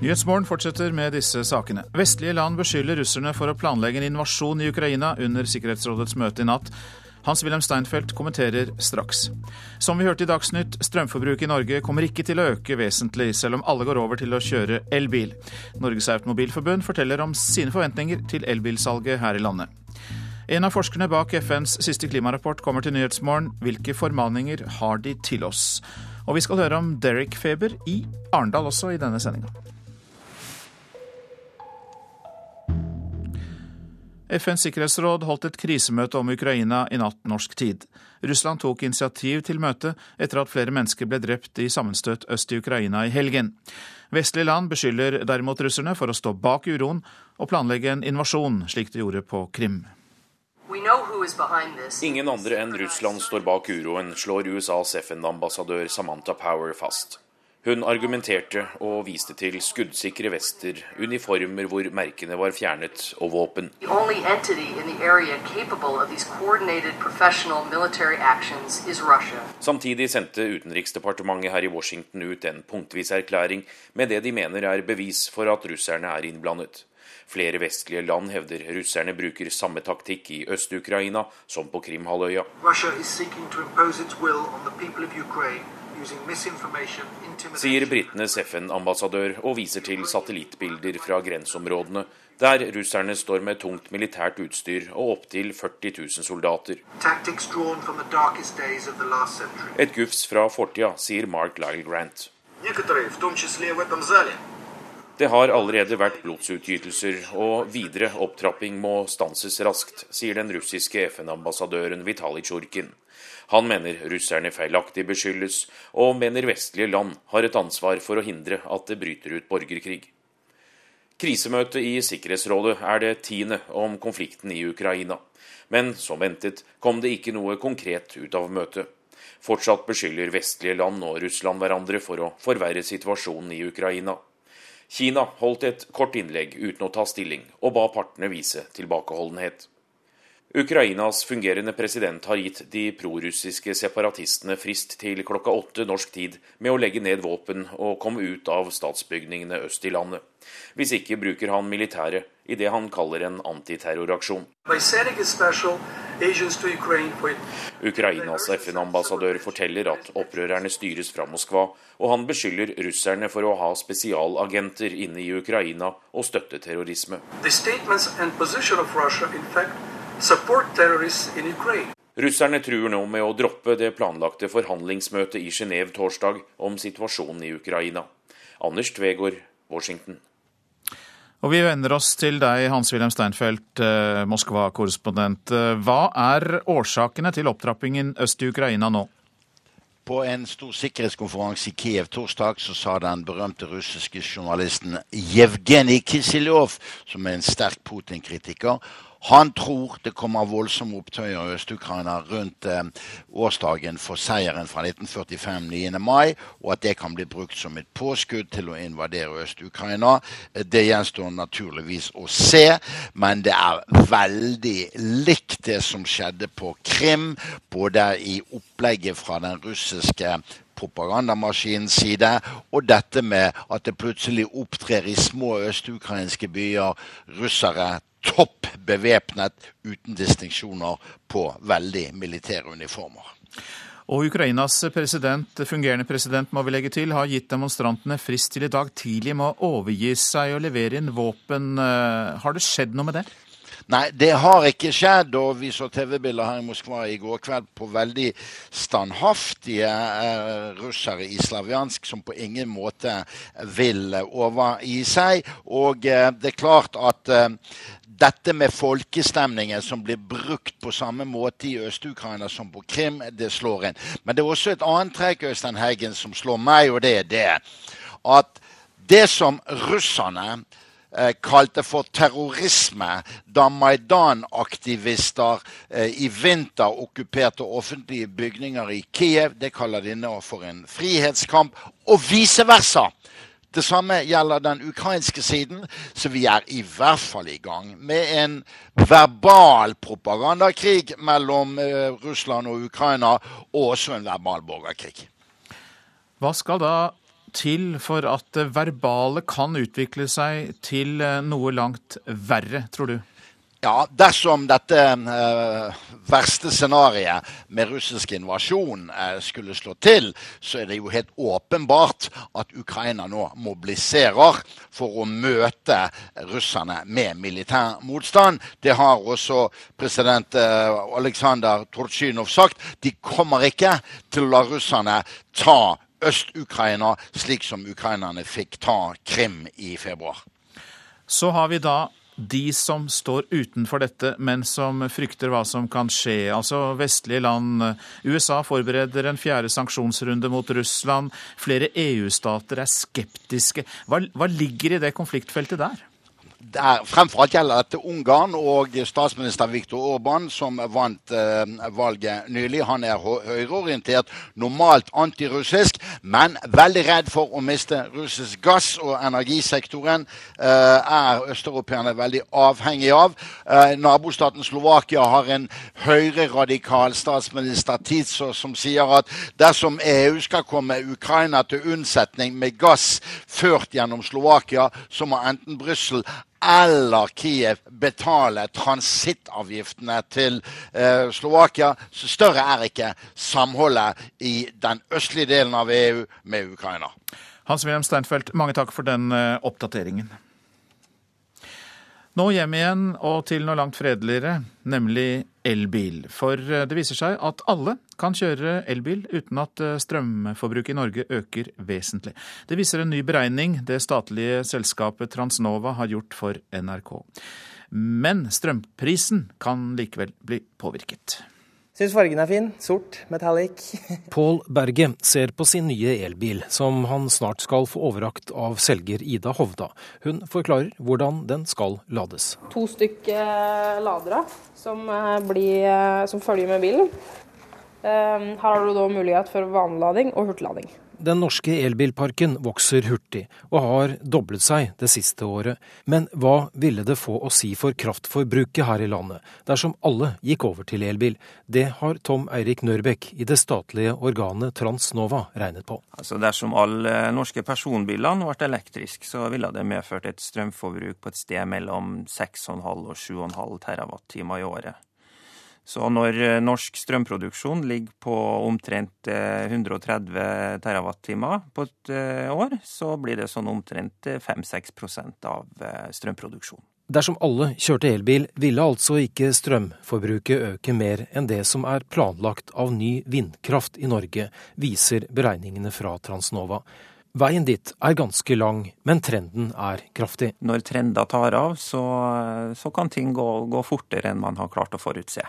Nyhetsmorgen fortsetter med disse sakene. Vestlige land beskylder russerne for å planlegge en invasjon i Ukraina under Sikkerhetsrådets møte i natt. Hans-Wilhelm Steinfeld kommenterer straks. Som vi hørte i Dagsnytt, strømforbruket i Norge kommer ikke til å øke vesentlig, selv om alle går over til å kjøre elbil. Norges Automobilforbund forteller om sine forventninger til elbilsalget her i landet. En av forskerne bak FNs siste klimarapport kommer til Nyhetsmorgen. Hvilke formaninger har de til oss? Og vi skal høre om Derek-feber i Arendal også i denne sendinga. FNs sikkerhetsråd holdt et krisemøte om Ukraina i natt norsk tid. Russland tok initiativ til møtet etter at flere mennesker ble drept i sammenstøt øst i Ukraina i helgen. Vestlige land beskylder derimot russerne for å stå bak uroen og planlegge en invasjon, slik de gjorde på Krim. Ingen andre enn Russland står bak uroen, slår USAs FN-ambassadør Samantha Power fast. Hun argumenterte og viste til skuddsikre vester, uniformer hvor merkene var fjernet, og våpen. Samtidig sendte Utenriksdepartementet her i Washington ut en punktvis erklæring med det de mener er bevis for at russerne er innblandet. Flere vestlige land hevder russerne bruker samme taktikk i Øst-Ukraina som på Krimhalvøya. Russia is seeking to impose its will on the people of Ukraine sier britenes FN-ambassadør og viser til satellittbilder fra grenseområdene, der russerne står med tungt militært utstyr og opptil 40 000 soldater. Et gufs fra fortida, sier Mark Lyle Grant. Det har allerede vært blodsutgytelser, og videre opptrapping må stanses raskt, sier den russiske FN-ambassadøren Vitalij Tsjurkin. Han mener russerne feilaktig beskyldes, og mener vestlige land har et ansvar for å hindre at det bryter ut borgerkrig. Krisemøtet i Sikkerhetsrådet er det tiende om konflikten i Ukraina. Men som ventet kom det ikke noe konkret ut av møtet. Fortsatt beskylder vestlige land og Russland hverandre for å forverre situasjonen i Ukraina. Kina holdt et kort innlegg uten å ta stilling, og ba partene vise tilbakeholdenhet. Ukrainas fungerende president har gitt de prorussiske separatistene frist til klokka åtte norsk tid med å legge ned våpen og komme ut av statsbygningene øst i landet. Hvis ikke bruker han militæret i det han kaller en antiterroraksjon. Ukrainas FN-ambassadør forteller at opprørerne styres fra Moskva, og han beskylder russerne for å ha spesialagenter inne i Ukraina og støtte terrorisme. The Russerne truer nå med å droppe det planlagte forhandlingsmøtet i Genéve torsdag om situasjonen i Ukraina. Anders Tvegård, Washington. Og Vi vender oss til deg, Hans-Wilhelm Steinfeld, eh, Moskva-korrespondent. Hva er årsakene til opptrappingen øst i Ukraina nå? På en stor sikkerhetskonferanse i Kiev torsdag så sa den berømte russiske journalisten Jevgenij Kisilov, som er en sterk Putin-kritiker, han tror det kommer voldsomme opptøyer i Øst-Ukraina rundt eh, årsdagen for seieren fra 1945, 9. mai, og at det kan bli brukt som et påskudd til å invadere Øst-Ukraina. Det gjenstår naturligvis å se, men det er veldig likt det som skjedde på Krim, både i opplegget fra den russiske propagandamaskinens side, og dette med at det plutselig opptrer i små østukrainske byer russere topp bevæpnet, uten distinksjoner, på veldig militære uniformer. Og Ukrainas president, fungerende president må vi legge til, har gitt demonstrantene frist til i dag tidlig med å overgi seg og levere inn våpen. Eh, har det skjedd noe med det? Nei, det har ikke skjedd. Og vi så TV-bilder her i Moskva i går kveld på veldig standhaftige eh, russere i Slaviansk som på ingen måte vil overgi seg. Og eh, det er klart at eh, dette med folkestemningen som blir brukt på samme måte i Øst-Ukraina som på Krim, det slår inn. Men det er også et annet trekk Øystein Heggen, som slår meg, og det er det at det som russerne kalte for terrorisme da Maidan-aktivister eh, i vinter okkuperte offentlige bygninger i Kiev. Det kaller de nå for en frihetskamp, og vice versa. Det samme gjelder den ukrainske siden, så vi er i hvert fall i gang med en verbal propagandakrig mellom eh, Russland og Ukraina, og også en verbal borgerkrig. Hva skal da til for at det verbale kan utvikle seg til noe langt verre, tror du? Ja, dersom dette eh, verste scenarioet med russisk invasjon eh, skulle slå til, så er det jo helt åpenbart at Ukraina nå mobiliserer for å møte russerne med militær motstand. Det har også president eh, Aleksandr Tortsjynov sagt. De kommer ikke til å la russerne ta Øst-Ukraina, slik som ukrainerne fikk ta Krim i februar. Så har vi da de som står utenfor dette, men som frykter hva som kan skje. Altså vestlige land. USA forbereder en fjerde sanksjonsrunde mot Russland. Flere EU-stater er skeptiske. Hva, hva ligger i det konfliktfeltet der? Der, fremfor alt gjelder dette Ungarn og statsminister Viktor Orban, som vant eh, valget nylig. Han er høyreorientert, normalt antirussisk, men veldig redd for å miste russisk gass. Og energisektoren eh, er østeuropeerne veldig avhengig av. Eh, nabostaten Slovakia har en høyreradikal statsminister Tizo som sier at dersom EU skal komme Ukraina til unnsetning med gass ført gjennom Slovakia, så må enten Brussel eller Kiev betale transittavgiftene til eh, Slovakia, større er ikke samholdet i den østlige delen av EU med Ukraina. Hans-Wilhelm Steinfeld, mange takk for den eh, oppdateringen. Nå hjem igjen og til noe langt fredeligere, nemlig elbil. For eh, det viser seg at alle kan kjøre elbil uten at eh, strømforbruket i Norge øker vesentlig. Det viser en ny beregning det statlige selskapet Transnova har gjort for NRK. Men strømprisen kan likevel bli påvirket. Syns fargen er fin. Sort, metallic. Pål Berge ser på sin nye elbil, som han snart skal få overrakt av selger Ida Hovda. Hun forklarer hvordan den skal lades. To stykker ladere som, eh, blir, eh, som følger med bilen. Eh, her har du da mulighet for vanlig og hurtiglading. Den norske elbilparken vokser hurtig, og har doblet seg det siste året. Men hva ville det få å si for kraftforbruket her i landet, dersom alle gikk over til elbil? Det har Tom Eirik Nørbekk i det statlige organet Transnova regnet på. Altså Dersom alle norske personbilene ble elektriske, så ville det medført et strømforbruk på et sted mellom 6,5 og 7,5 TWh i året. Så når eh, norsk strømproduksjon ligger på omtrent 130 eh, TWh på et eh, år, så blir det sånn omtrent 5-6% av strømproduksjonen. Dersom alle kjørte elbil, ville altså ikke strømforbruket øke mer enn det som er planlagt av ny vindkraft i Norge, viser beregningene fra Transnova. Veien dit er ganske lang, men trenden er kraftig. Når trender tar av, så, så kan ting gå, gå fortere enn man har klart å forutse.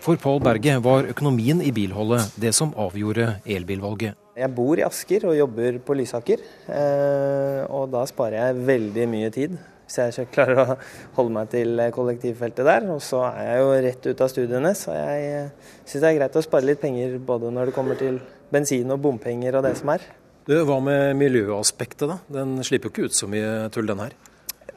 For Pål Berge var økonomien i bilholdet det som avgjorde elbilvalget. Jeg bor i Asker og jobber på Lysaker, eh, og da sparer jeg veldig mye tid. Hvis jeg ikke klarer å holde meg til kollektivfeltet der. Og så er jeg jo rett ut av studiene, så jeg eh, syns det er greit å spare litt penger både når det kommer til bensin og bompenger og det som er. Du, Hva med miljøaspektet, da? Den slipper jo ikke ut så mye tull, den her?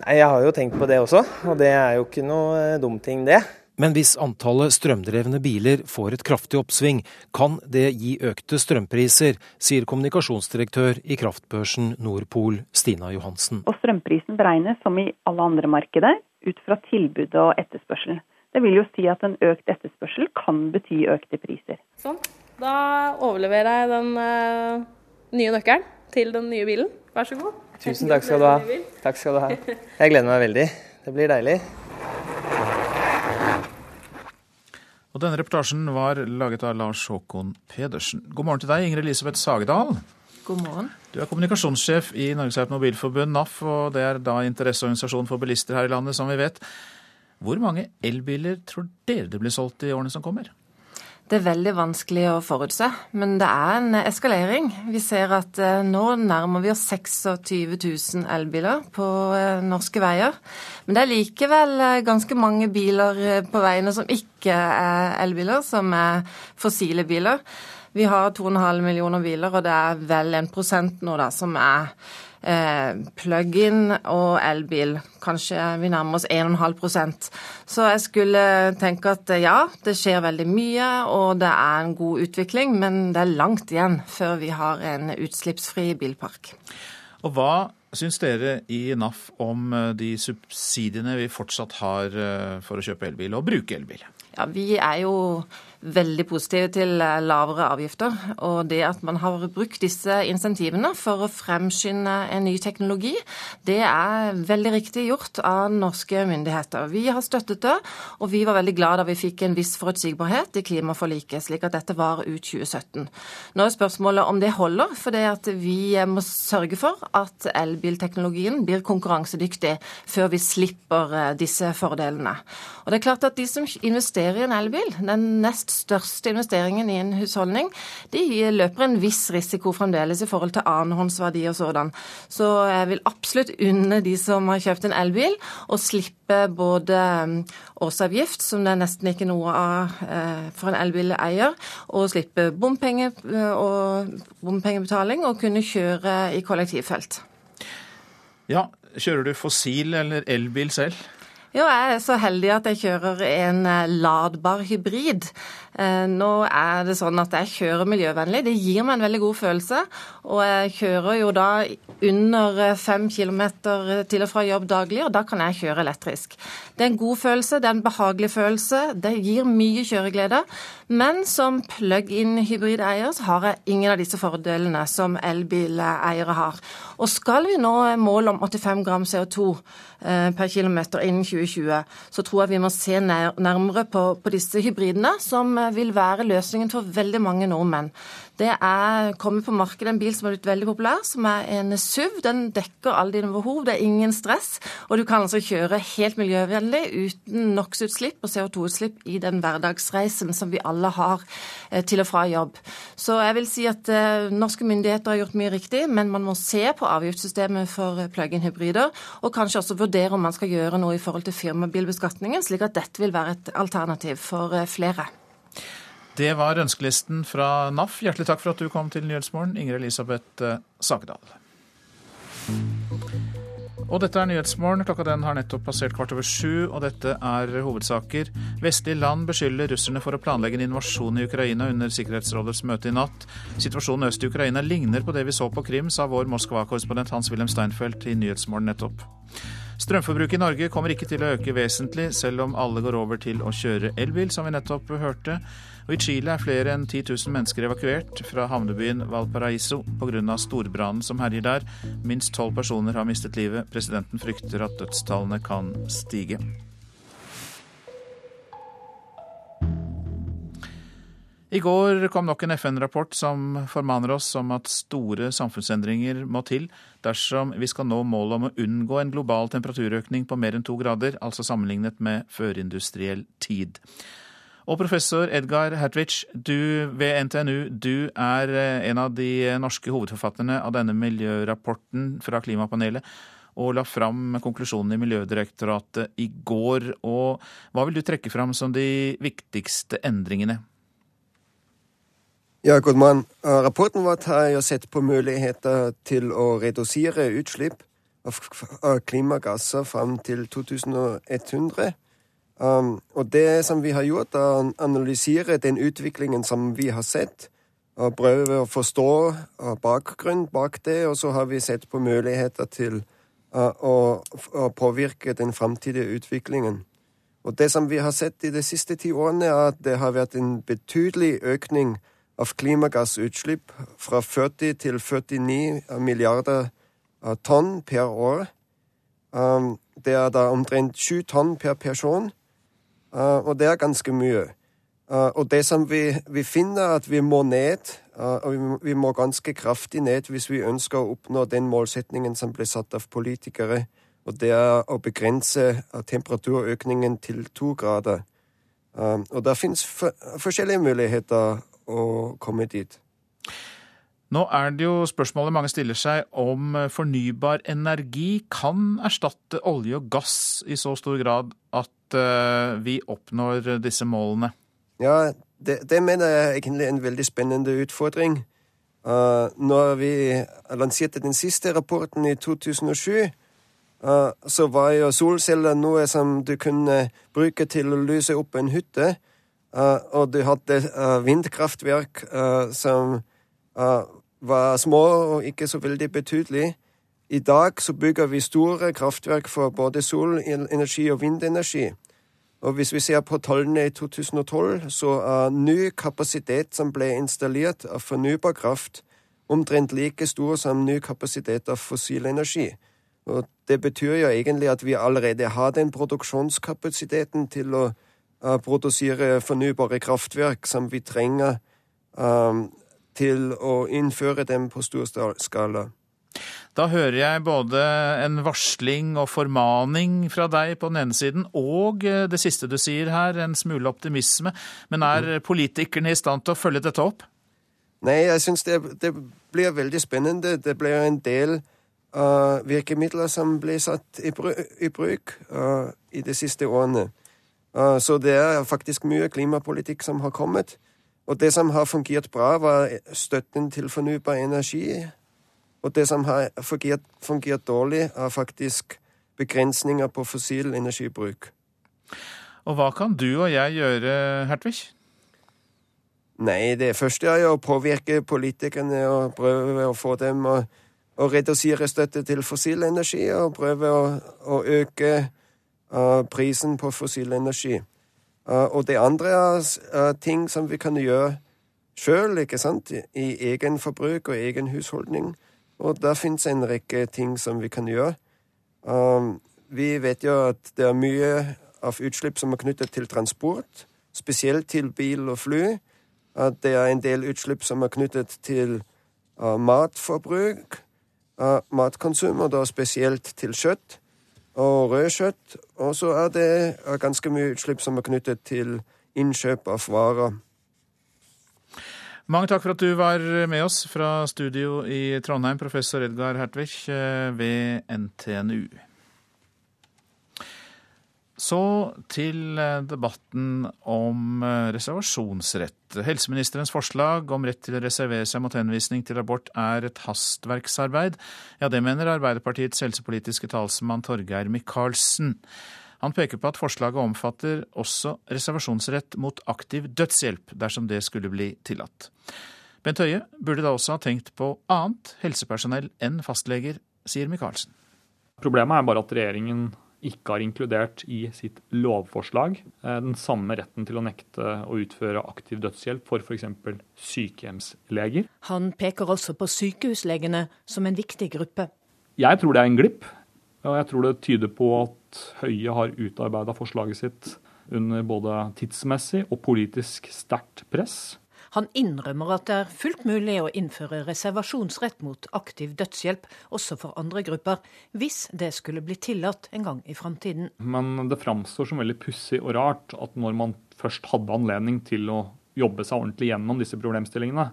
Nei, Jeg har jo tenkt på det også, og det er jo ikke noe eh, dum ting, det. Men hvis antallet strømdrevne biler får et kraftig oppsving, kan det gi økte strømpriser, sier kommunikasjonsdirektør i kraftbørsen Nordpol, Stina Johansen. Og Strømprisen beregnes som i alle andre markeder ut fra tilbud og etterspørsel. Det vil jo si at en økt etterspørsel kan bety økte priser. Sånn. Da overleverer jeg den uh, nye nøkkelen til den nye bilen. Vær så god. Tusen takk skal du ha. Takk skal du ha. Jeg gleder meg veldig. Det blir deilig. Og denne reportasjen var laget av Lars Håkon Pedersen. God morgen til deg, Ingrid Elisabeth Sagedal. God morgen. Du er kommunikasjonssjef i Norges Automobilforbund, NAF, og det er da interesseorganisasjonen for bilister her i landet, som vi vet. Hvor mange elbiler tror dere det blir solgt i årene som kommer? Det er veldig vanskelig å forutse, men det er en eskalering. Vi ser at eh, nå nærmer vi oss 26 000 elbiler på eh, norske veier. Men det er likevel eh, ganske mange biler på veiene som ikke er elbiler, som er fossile biler. Vi har 2,5 millioner biler, og det er vel en prosent nå da, som er plug-in og elbil. Kanskje vi nærmer oss 1,5% Så jeg skulle tenke at ja, det skjer veldig mye, og det er en god utvikling, men det er langt igjen før vi har en utslippsfri bilpark. Og hva syns dere i NAF om eh, de subsidiene vi fortsatt har eh, for å kjøpe elbil og bruke elbil? Ja, Vi er jo veldig positive til eh, lavere avgifter. Og det at man har brukt disse insentivene for å fremskynde en ny teknologi, det er veldig riktig gjort av norske myndigheter. Vi har støttet det, og vi var veldig glad da vi fikk en viss forutsigbarhet i klimaforliket, slik at dette var ut 2017. Nå er spørsmålet om det holder, for det at vi må sørge for at elbilteknologien blir konkurransedyktig før vi slipper eh, disse fordelene. Og det er klart at De som investerer i en elbil, den nest største investeringen i en husholdning, de løper en viss risiko fremdeles i forhold til annenhåndsverdi og sådan. Så jeg vil absolutt unne de som har kjøpt en elbil, å slippe både um, årsavgift, som det er nesten ikke noe av eh, for en elbileier, og slippe bompenge eh, og bompengebetaling og kunne kjøre i kollektivfelt. Ja, kjører du fossil eller elbil selv? Jo, jeg er så heldig at jeg kjører en eh, ladbar hybrid. Eh, nå er det sånn at jeg kjører miljøvennlig. Det gir meg en veldig god følelse. Og jeg kjører jo da under eh, fem kilometer til og fra jobb daglig, og da kan jeg kjøre elektrisk. Det er en god følelse, det er en behagelig følelse. Det gir mye kjøreglede. Men som plug-in hybrideier så har jeg ingen av disse fordelene som elbileiere har. Og skal vi nå målet om 85 gram CO2 per kilometer innen 2020, 2020, så tror jeg vi må se nærmere på, på disse hybridene, som eh, vil være løsningen for veldig mange nordmenn. Det er kommet på markedet en bil som er blitt veldig populær, som er en SUV. Den dekker alle dine behov, det er ingen stress. Og du kan altså kjøre helt miljøvennlig uten NOx-utslipp og CO2-utslipp i den hverdagsreisen som vi alle har eh, til og fra jobb. Så jeg vil si at eh, norske myndigheter har gjort mye riktig, men man må se på avgiftssystemet for plug-in hybrider, og kanskje også vurdere om man skal gjøre noe i forhold til firmabilbeskatningen, slik at dette vil være et alternativ for eh, flere. Det var ønskelisten fra NAF. Hjertelig takk for at du kom til Nyhetsmorgen, Inger Elisabeth eh, Sagedal. Og dette er Nyhetsmorgen. Klokka den har nettopp passert kvart over sju, og dette er hovedsaker. Vestlige land beskylder russerne for å planlegge en invasjon i Ukraina under Sikkerhetsrådets møte i natt. Situasjonen øst i Ukraina ligner på det vi så på Krim, sa vår Moskva-korrespondent Hans-Wilhelm Steinfeld i Nyhetsmorgen nettopp. Strømforbruket i Norge kommer ikke til å øke vesentlig, selv om alle går over til å kjøre elbil, som vi nettopp hørte. Og I Chile er flere enn 10 000 mennesker evakuert fra havnebyen Valparaiso pga. storbrannen som herjer der. Minst tolv personer har mistet livet. Presidenten frykter at dødstallene kan stige. I går kom nok en FN-rapport som formaner oss om at store samfunnsendringer må til dersom vi skal nå målet om å unngå en global temperaturøkning på mer enn to grader, altså sammenlignet med førindustriell tid. Og professor Edgar Hertwich, du ved NTNU, du er eh, en av de norske hovedforfatterne av denne miljørapporten fra klimapanelet og la fram konklusjonen i Miljødirektoratet i går. Og hva vil du trekke fram som de viktigste endringene? Ja, god. Eh, rapporten vår har jo sett på muligheter til å redusere utslipp av klimagasser fram til 2100. Um, og det som vi har gjort, er å analysere den utviklingen som vi har sett, og prøve å forstå bakgrunnen bak det, og så har vi sett på muligheter til uh, å, å, påvirke den framtidige utviklingen. Og det som vi har sett i de siste ti årene, er at det har vært en betydelig økning av klimagassutslipp fra 40 til 49 milliarder uh, tonn per år. Um, det er da omtrent sju tonn per person. Uh, og det er ganske mye. Uh, og det som vi, vi finner, at vi må ned, og vi må, ganske kraftig ned hvis vi ønsker å oppnå den målsetningen som ble satt av politikere, og det er å begrense temperaturøkningen til to grader. og det finnes forskjellige muligheter å komme dit. Nå er det jo spørsmålet mange stiller seg om fornybar energi kan erstatte olje og gass i så stor grad at Eh, vi oppnår disse målene? Ja, det, det mener jeg egentlig er en veldig spennende utfordring. Uh, når vi lanserte den siste rapporten i 2007, uh, så var jo solceller noe som du kunne bruke til å lyse opp en hytte. Uh, og du hadde vindkraftverk som var små og ikke så veldig betydelige. I dag så bygger vi store kraftverk for både solenergi og vindenergi. Og hvis vi ser på tallene i 2012, så er ny kapasitet som ble installert av fornybar kraft, omtrent like stor som ny kapasitet av fossil energi. Og det betyr jo egentlig at vi allerede har den produksjonskapasiteten til å produsere fornybare kraftverk som vi trenger um, til å innføre dem på stor skala. Da hører jeg både en varsling og formaning fra deg på den ene siden, og eh, det siste du sier her, en smule optimisme. Men er mm. politikerne i stand til å følge dette opp? Nei, jeg syns det, det, blir veldig spennende. Det blir en del uh, virkemidler som blir satt i bruk uh, i de siste årene. Uh, så det er faktisk mye klimapolitikk som har kommet. Og det som har fungert bra, var støtten til fornybar energi og det som har fungert, fungert dårlig, er faktisk begrensninger på fossil energibruk. Og hva kan du og jeg gjøre, Hertvig? Nei, det første er jo å påvirke politikerne og prøve å få dem å, å redusere støtte til fossil energi og prøve å, å øke prisen på fossil energi. Uh, og det andre er uh, ting som vi kan gjøre sjøl, ikke sant, i egen forbruk og egen husholdning. Og der fins en rekke ting som vi kan gjøre. Vi vet jo at det er mye av utslipp som er knyttet til transport, spesielt til bil og fly. At det er en del utslipp som er knyttet til matforbruk, matkonsum, og da spesielt til kjøtt og rødkjøtt. Og så er det ganske mye utslipp som er knyttet til innkjøp av varer. Mange takk for at du var med oss fra studio i Trondheim, professor Edgar Hertvig eh, ved NTNU. Så til eh, debatten om eh, reservasjonsrett. Helseministerens forslag om rett til å reservere seg mot henvisning til abort er et hastverksarbeid. Ja, det mener Arbeiderpartiets helsepolitiske talsmann Torgeir Micaelsen. Han peker på at forslaget omfatter også reservasjonsrett mot aktiv dødshjelp, dersom det skulle bli tillatt. Bent Høie burde da også ha tenkt på annet helsepersonell enn fastleger, sier Micaelsen. Problemet er bare at regjeringen ikke har inkludert i sitt lovforslag eh, den samme retten til å nekte å utføre aktiv dødshjelp for f.eks. sykehjemsleger. Han peker også på sykehuslegene som en viktig gruppe. Jeg tror det er en glipp. Og jeg tror det tyder på at Høie har utarbeida forslaget sitt under både tidsmessig og politisk sterkt press. Han innrømmer at det er fullt mulig å innføre reservasjonsrett mot aktiv dødshjelp også for andre grupper, hvis det skulle bli tillatt en gang i framtiden. Men det framstår som veldig pussig og rart at når man først hadde anledning til å jobbe seg ordentlig gjennom disse problemstillingene,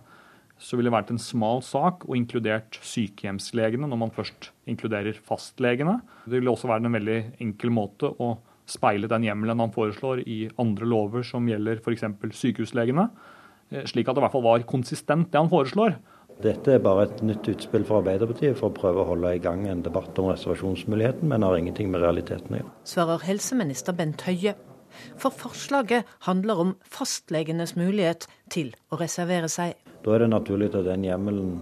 så ville det vært en smal sak og inkludert sykehjemslegene når man først inkluderer fastlegene. Det ville også være en veldig enkel måte å speile den hjemmelen han foreslår i andre lover som gjelder f.eks. sykehuslegene, eh, slik at det i hvert fall var konsistent, det han foreslår. Dette er bare et nytt utspill fra Arbeiderpartiet for å prøve å holde i gang en debatt om reservasjonsmuligheten, men har ingenting med realiteten å gjøre. Svarer helseminister Bent Høie. For forslaget handler om fastlegenes mulighet til å reservere seg. Da er det naturlig at den hjemmelen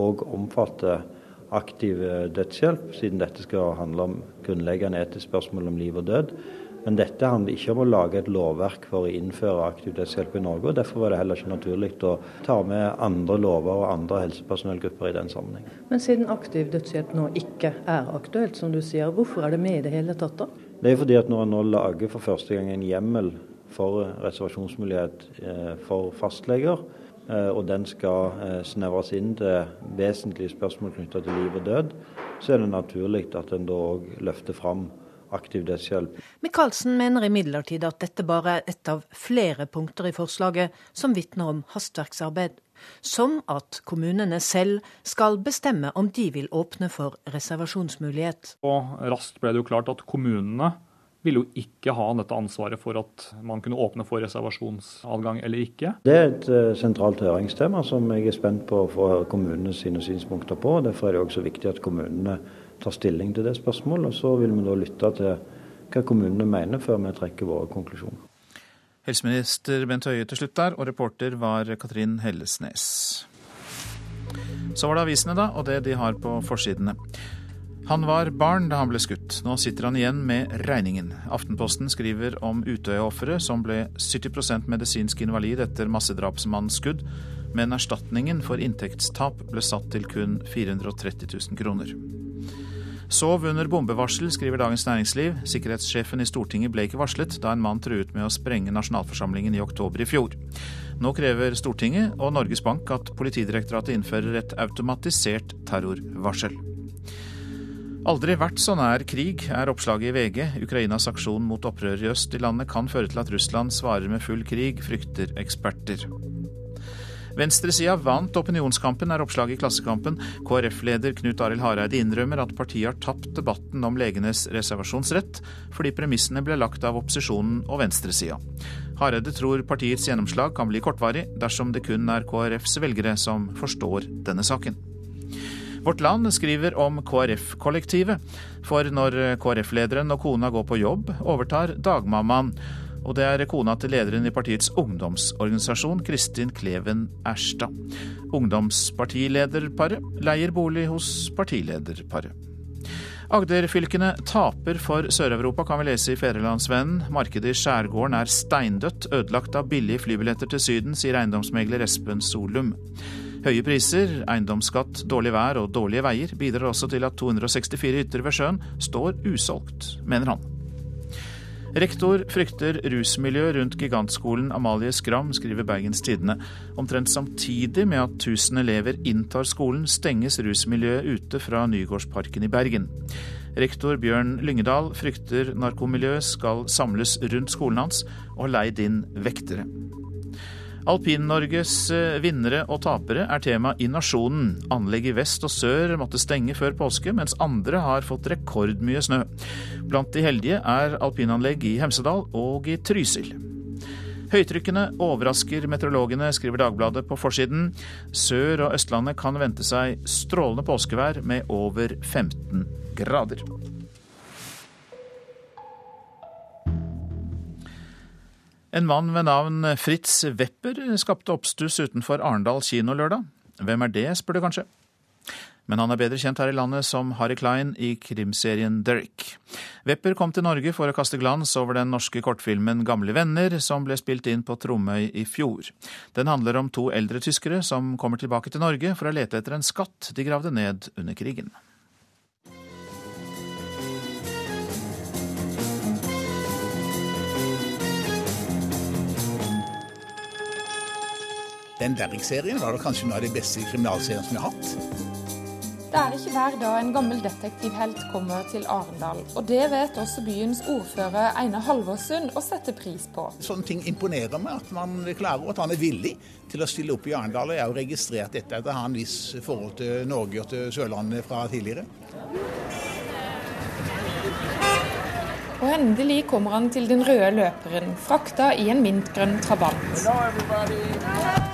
òg omfatter aktiv dødshjelp, siden dette skal handle om grunnleggende etisk spørsmål om liv og død. Men dette handler ikke om å lage et lovverk for å innføre aktiv dødshjelp i Norge. og Derfor var det heller ikke naturlig å ta med andre lover og andre helsepersonellgrupper i den sammenheng. Men siden aktiv dødshjelp nå ikke er aktuelt, som du sier, hvorfor er det med i det hele tatt da? Det er fordi at når en nå lager for første gang en hjemmel for reservasjonsmulighet eh, for fastleger, Eh, og den skal eh, snevres inn til vesentlige spørsmål knytta til liv og død, så er det naturlig at en da òg løfter fram aktiv dødshjelp. Michaelsen mener imidlertid at dette bare er ett av flere punkter i forslaget som vitner om hastverksarbeid. Som at kommunene selv skal bestemme om de vil åpne for reservasjonsmulighet. Og raskt ble det jo klart at kommunene ville jo ikke ha dette ansvaret for at man kunne åpne for reservasjonsadgang eller ikke. Det er et uh, sentralt høringstema som jeg er spent på å få kommunene sine synspunkter på. Derfor er det også viktig at kommunene tar stilling til det spørsmålet. og Så vil vi da lytte til hva kommunene mener før vi trekker våre konklusjoner. Helseminister Bent Høie til slutt der, og reporter var Katrin Hellesnes. Så var det avisene, da, og det de har på forsidene. Han var barn da han ble skutt. Nå sitter han igjen med regningen. Aftenposten skriver om Utøya-offeret som ble 70% medisinsk invalid etter massedrapsmannens skudd, men erstatningen for inntektstap ble satt til kun 430 000 kroner. Sov under bombevarsel, skriver Dagens Næringsliv. Sikkerhetssjefen i Stortinget ble ikke varslet da en mann truet med å sprenge nasjonalforsamlingen i oktober i fjor. Nå krever Stortinget og Norges Bank at Politidirektoratet innfører et automatisert terrorvarsel. Aldri vært så nær krig, er oppslaget i VG. Ukrainas aksjon mot opprøret i øst i landet kan føre til at Russland svarer med full krig, frykter eksperter. Venstresida vant opinionskampen, er oppslaget i Klassekampen. KrF-leder Knut Arild Hareide innrømmer at partiet har tapt debatten om legenes reservasjonsrett, fordi premissene ble lagt av opposisjonen og venstresida. Hareide tror partiets gjennomslag kan bli kortvarig, dersom det kun er KrFs velgere som forstår denne saken. Vårt Land skriver om KrF-kollektivet. For når KrF-lederen og kona går på jobb, overtar dagmammaen. Og det er kona til lederen i partiets ungdomsorganisasjon, Kristin Kleven Erstad. Ungdomspartilederparet leier bolig hos partilederparet. Agderfylkene taper for Sør-Europa, kan vi lese i Fedrelandsvennen. Markedet i skjærgården er steindødt, ødelagt av billige flybilletter til Syden, sier eiendomsmegler Espen Solum. Høye priser, eiendomsskatt, dårlig vær og dårlige veier bidrar også til at 264 hytter ved sjøen står usolgt, mener han. Rektor frykter rusmiljø rundt gigantskolen Amalie Skram, skriver Bergens Tidende. Omtrent samtidig med at 1000 elever inntar skolen, stenges rusmiljøet ute fra Nygårdsparken i Bergen. Rektor Bjørn Lyngedal frykter narkomiljøet skal samles rundt skolen hans, og har leid inn vektere. Alpin-Norges eh, vinnere og tapere er tema i Nasjonen. Anlegg i vest og sør måtte stenge før påske, mens andre har fått rekordmye snø. Blant de heldige er alpinanlegg i Hemsedal og i Trysil. Høytrykkene overrasker meteorologene, skriver Dagbladet på forsiden. Sør- og Østlandet kan vente seg strålende påskevær med over 15 grader. En mann ved navn Fritz Wepper skapte oppstuss utenfor Arendal kino lørdag. Hvem er det, spør du kanskje. Men han er bedre kjent her i landet som Harry Klein i krimserien Derrick. Wepper kom til Norge for å kaste glans over den norske kortfilmen Gamle venner, som ble spilt inn på Tromøy i fjor. Den handler om to eldre tyskere som kommer tilbake til Norge for å lete etter en skatt de gravde ned under krigen. Den Derrick-serien var det kanskje noe av de beste kriminalseriene som vi har hatt. Det er ikke hver dag en gammel detektivhelt kommer til Arendal. Og det vet også byens ordfører Einar Halvorsund å sette pris på. Sånne ting imponerer meg, at man klarer, og at han er villig til å stille opp i Arendal. Jeg har jo registrert dette, at han har en viss forhold til Norge og til Sørlandet fra tidligere. Og endelig kommer han til den røde løperen, frakta i en mintgrønn trabant. Hello,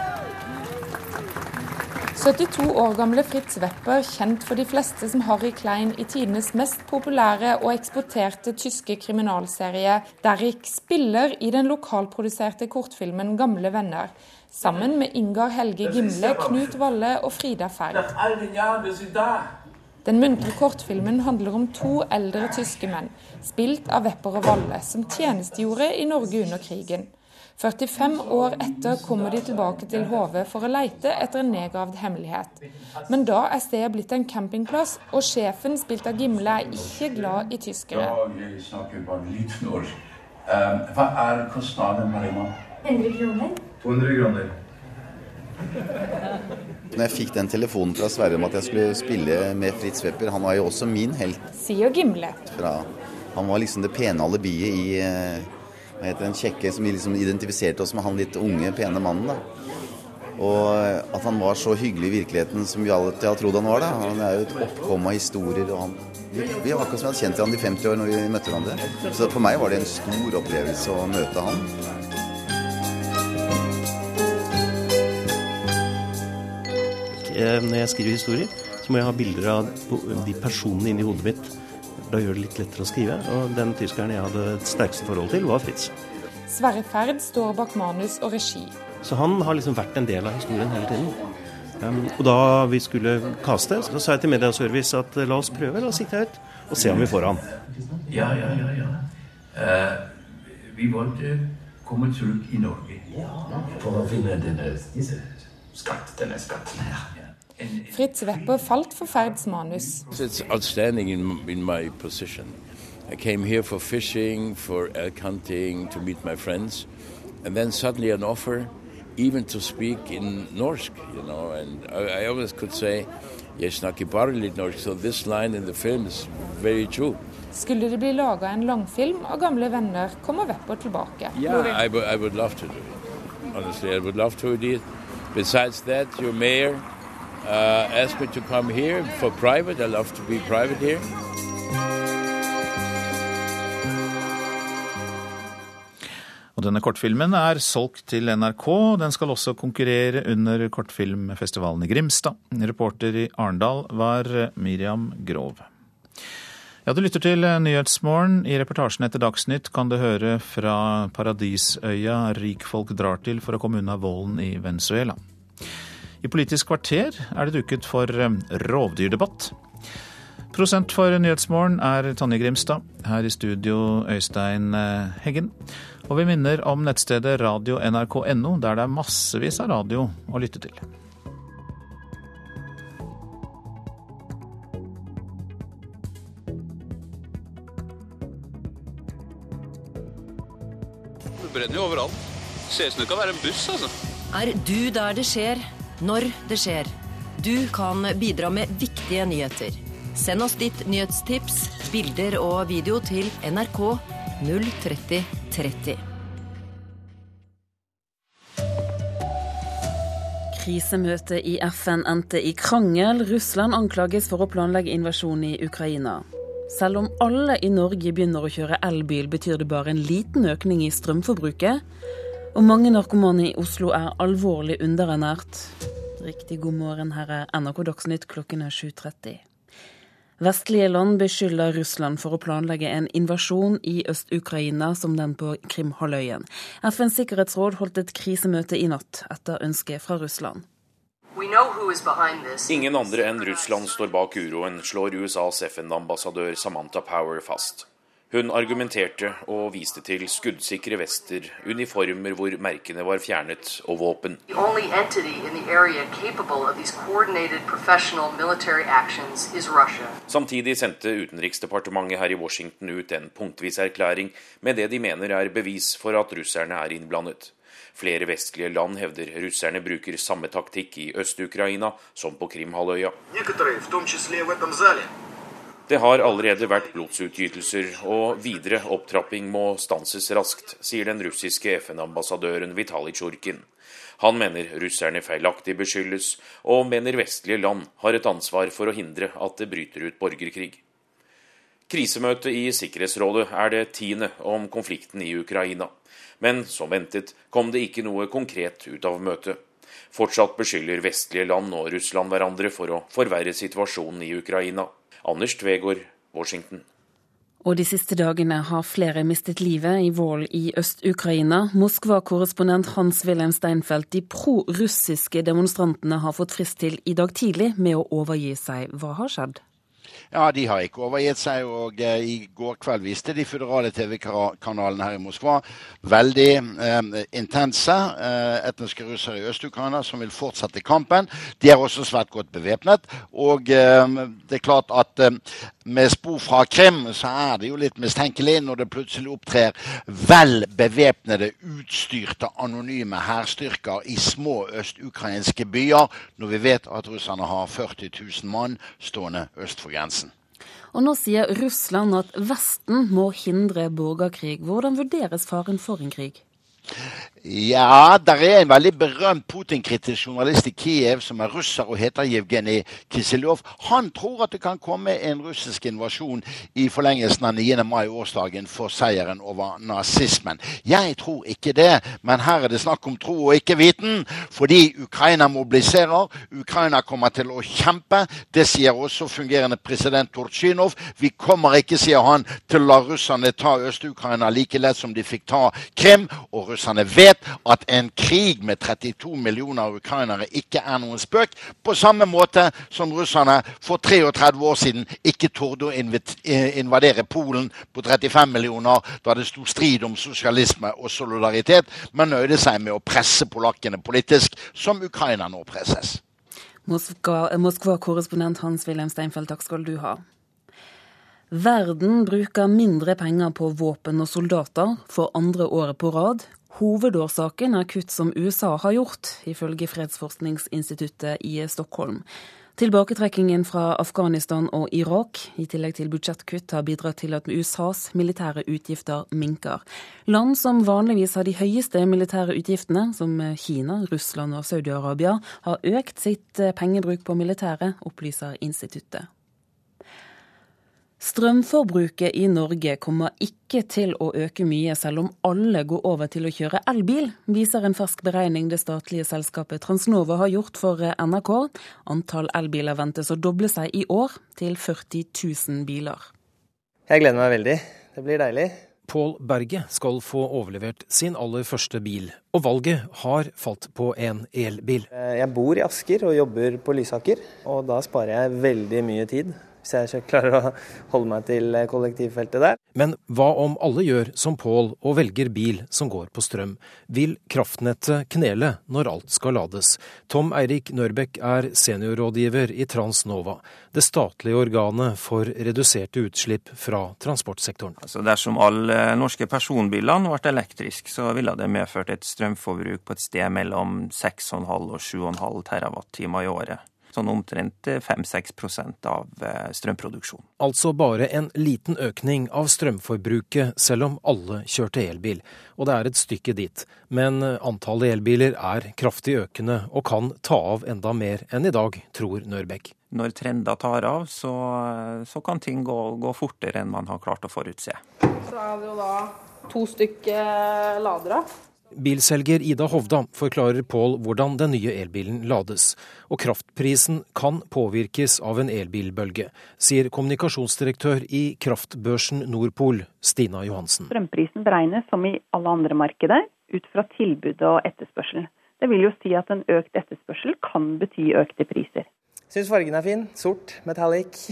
72 år gamle Fritz Wepper, kjent for de fleste som Harry Klein i tidenes mest populære og eksporterte tyske kriminalserie, Derrick, spiller i den lokalproduserte kortfilmen 'Gamle venner', sammen med Ingar Helge Gimle, Knut Valle og Frida Ferd. Den muntre kortfilmen handler om to eldre tyske menn, spilt av Wepper og Valle, som tjenestegjorde i Norge under krigen. 45 år etter kommer de tilbake til HV for å leite etter en nedgravd hemmelighet. Men da er stedet blitt en campingplass, og sjefen, spilt av Gimle, er ikke glad i tyskere. Jeg snakker bare litt norsk. Um, hva er kostnaden mann? 100 kroner. 200 kroner. Når jeg fikk den telefonen fra Sverre om at jeg skulle spille med Fritz Wepper, han var jo også min helt. Sier Gimle. Fra, han var liksom det pene alibiet i heter den kjekke som vi liksom identifiserte oss med han litt unge, pene mannen. da. Og at han var så hyggelig i virkeligheten som vi alltid har trodd han var. da. Han er jo et oppkom av historier. og han, vi var akkurat som vi hadde kjent ham i 50 år når vi møtte hverandre. Så for meg var det en stor opplevelse å møte han. Eh, når jeg skriver historier, så må jeg ha bilder av de personene inni hodet mitt. Da gjør det litt lettere å skrive. Og den tyskeren jeg hadde et sterkeste forhold til, var Fritz. Sverre Ferd står bak manus og regi. Så han har liksom vært en del av historien hele tiden. Um, og da vi skulle kaste, så sa jeg til Mediaservice at la oss prøve, la oss sitte høyt og se om vi får han. Ja, ja, ja. ja. Uh, vi valgte komme tilbake i Norge for å finne denne, skatt, denne skatten her. Fritz Wepper falt for Ferds manus. It's outstanding in, in my position. I came here for fishing, for elk hunting, to meet my friends, and then suddenly an offer even to speak in norsk, you know, and I, I always could say yes, snakker litt norsk, so this line in the film is very true. Skulle det bli laga en langfilm av gamle venner, kommer Wepper tilbake. Yeah, I, I would love to do it. Honestly, I would love to do it. Besides that, your mayor uh, asked me to come here for private. I love to be private here. Og denne kortfilmen er solgt til NRK. Den skal også konkurrere under kortfilmfestivalen i Grimstad. Reporter i Arendal var Miriam Grov. Ja, Du lytter til Nyhetsmorgen. I reportasjen etter Dagsnytt kan du høre fra paradisøya rikfolk drar til for å komme unna volden i Venezuela. I Politisk kvarter er det duket for rovdyrdebatt. Prosent for Nyhetsmorgen er Tonje Grimstad. Her i studio Øystein Heggen. Og vi minner om nettstedet radio.nrk.no, der det er massevis av radio å lytte til. Det brenner jo overalt. Ser ut som det kan være en buss, altså. Er du der det skjer, når det skjer? Du kan bidra med viktige nyheter. Send oss ditt nyhetstips, bilder og video til NRK 03030. Krisemøtet i FN endte i krangel. Russland anklages for å planlegge invasjon i Ukraina. Selv om alle i Norge begynner å kjøre elbil, betyr det bare en liten økning i strømforbruket. Og mange narkomane i Oslo er alvorlig underernært. Riktig god morgen, her er NRK Dagsnytt klokken er 7.30. Vestlige land beskylder Russland for å planlegge en invasjon i Øst-Ukraina som den på Krimhalvøya. FNs sikkerhetsråd holdt et krisemøte i natt etter ønske fra Russland. Ingen andre enn Russland står bak uroen, slår USAs FN-ambassadør Samantha Power fast. Hun argumenterte og viste til skuddsikre vester, uniformer hvor merkene var fjernet, og våpen. Samtidig sendte Utenriksdepartementet her i Washington ut en punktvis erklæring med det de mener er bevis for at russerne er innblandet. Flere vestlige land hevder russerne bruker samme taktikk i Øst-Ukraina som på Krimhalvøya. Det har allerede vært blodsutgytelser, og videre opptrapping må stanses raskt, sier den russiske FN-ambassadøren Vitalij Tsjurkin. Han mener russerne feilaktig beskyldes, og mener vestlige land har et ansvar for å hindre at det bryter ut borgerkrig. Krisemøtet i Sikkerhetsrådet er det tiende om konflikten i Ukraina. Men som ventet kom det ikke noe konkret ut av møtet. Fortsatt beskylder vestlige land og Russland hverandre for å forverre situasjonen i Ukraina. Anders Tvegård, Washington. Og de siste dagene har flere mistet livet i vold i Øst-Ukraina. Moskva-korrespondent Hans-Wilhelm Steinfeld, de pro-russiske demonstrantene har fått frist til i dag tidlig med å overgi seg. Hva har skjedd? Ja, de har ikke overgitt seg. og eh, I går kveld viste de føderale TV-kanalene her i Moskva veldig eh, intense eh, etniske russere i Øst-Ukraina som vil fortsette kampen. De er også svært godt bevæpnet. Og eh, det er klart at eh, med spor fra Krim så er det jo litt mistenkelig når det plutselig opptrer vel bevæpnede, utstyrte, anonyme hærstyrker i små østukrainske byer, når vi vet at russerne har 40 000 mann stående øst for grensen. Og nå sier Russland at Vesten må hindre borgerkrig. Hvordan vurderes faren for en krig? Ja, der er en veldig berømt Putin-kritisk journalist i Kiev som er russer og heter Jevgenij Kiselov. Han tror at det kan komme en russisk invasjon i forlengelsen av 9. mai-årsdagen for seieren over nazismen. Jeg tror ikke det, men her er det snakk om tro og ikke viten. Fordi Ukraina mobiliserer, Ukraina kommer til å kjempe. Det sier også fungerende president Torchinov. Vi kommer ikke, sier han, til å la russerne ta Øst-Ukraina like lett som de fikk ta Krim. Og russerne vet vet at en krig med 32 millioner ukrainere ikke er noen spøk. På samme måte som russerne for 33 år siden ikke torde å invadere Polen på 35 millioner da det sto strid om sosialisme og solidaritet, men nøyde seg med å presse polakkene politisk, som Ukraina nå presses. Moskva-korrespondent Hans-Wilhelm Steinfeld, takk skal du ha. Verden bruker mindre penger på våpen og soldater for andre året på rad, Hovedårsaken er kutt som USA har gjort, ifølge Fredsforskningsinstituttet i Stockholm. Tilbaketrekkingen fra Afghanistan og Irak, i tillegg til budsjettkutt, har bidratt til at USAs militære utgifter minker. Land som vanligvis har de høyeste militære utgiftene, som Kina, Russland og Saudi-Arabia, har økt sitt pengebruk på militæret, opplyser instituttet. Strømforbruket i Norge kommer ikke til å øke mye selv om alle går over til å kjøre elbil, viser en fersk beregning det statlige selskapet Transnova har gjort for NRK. Antall elbiler ventes å doble seg i år, til 40 000 biler. Jeg gleder meg veldig. Det blir deilig. Pål Berge skal få overlevert sin aller første bil, og valget har falt på en elbil. Jeg bor i Asker og jobber på Lysaker, og da sparer jeg veldig mye tid hvis jeg ikke klarer å holde meg til kollektivfeltet der. Men hva om alle gjør som Pål og velger bil som går på strøm? Vil kraftnettet knele når alt skal lades? Tom Eirik Nørbekk er seniorrådgiver i Transnova, det statlige organet for reduserte utslipp fra transportsektoren. Altså dersom alle norske personbilene ble elektriske, så ville det medført et strømforbruk på et sted mellom 6,5 og 7,5 TWh i året sånn omtrent 5-6% av eh, strømproduksjonen. Altså bare en liten økning av strømforbruket selv om alle kjørte elbil. Og det er et stykke dit. Men eh, antallet elbiler er kraftig økende og kan ta av enda mer enn i dag, tror Nørbekk. Når trender tar av, så, så kan ting gå, gå fortere enn man har klart å forutse. Så er det jo da to stykker ladere. Bilselger Ida Hovda forklarer Pål hvordan den nye elbilen lades. Og kraftprisen kan påvirkes av en elbilbølge, sier kommunikasjonsdirektør i kraftbørsen Nordpol, Stina Johansen. Strømprisen beregnes som i alle andre markeder ut fra tilbud og etterspørsel. Det vil jo si at en økt etterspørsel kan bety økte priser. Syns fargen er fin. Sort, metallic.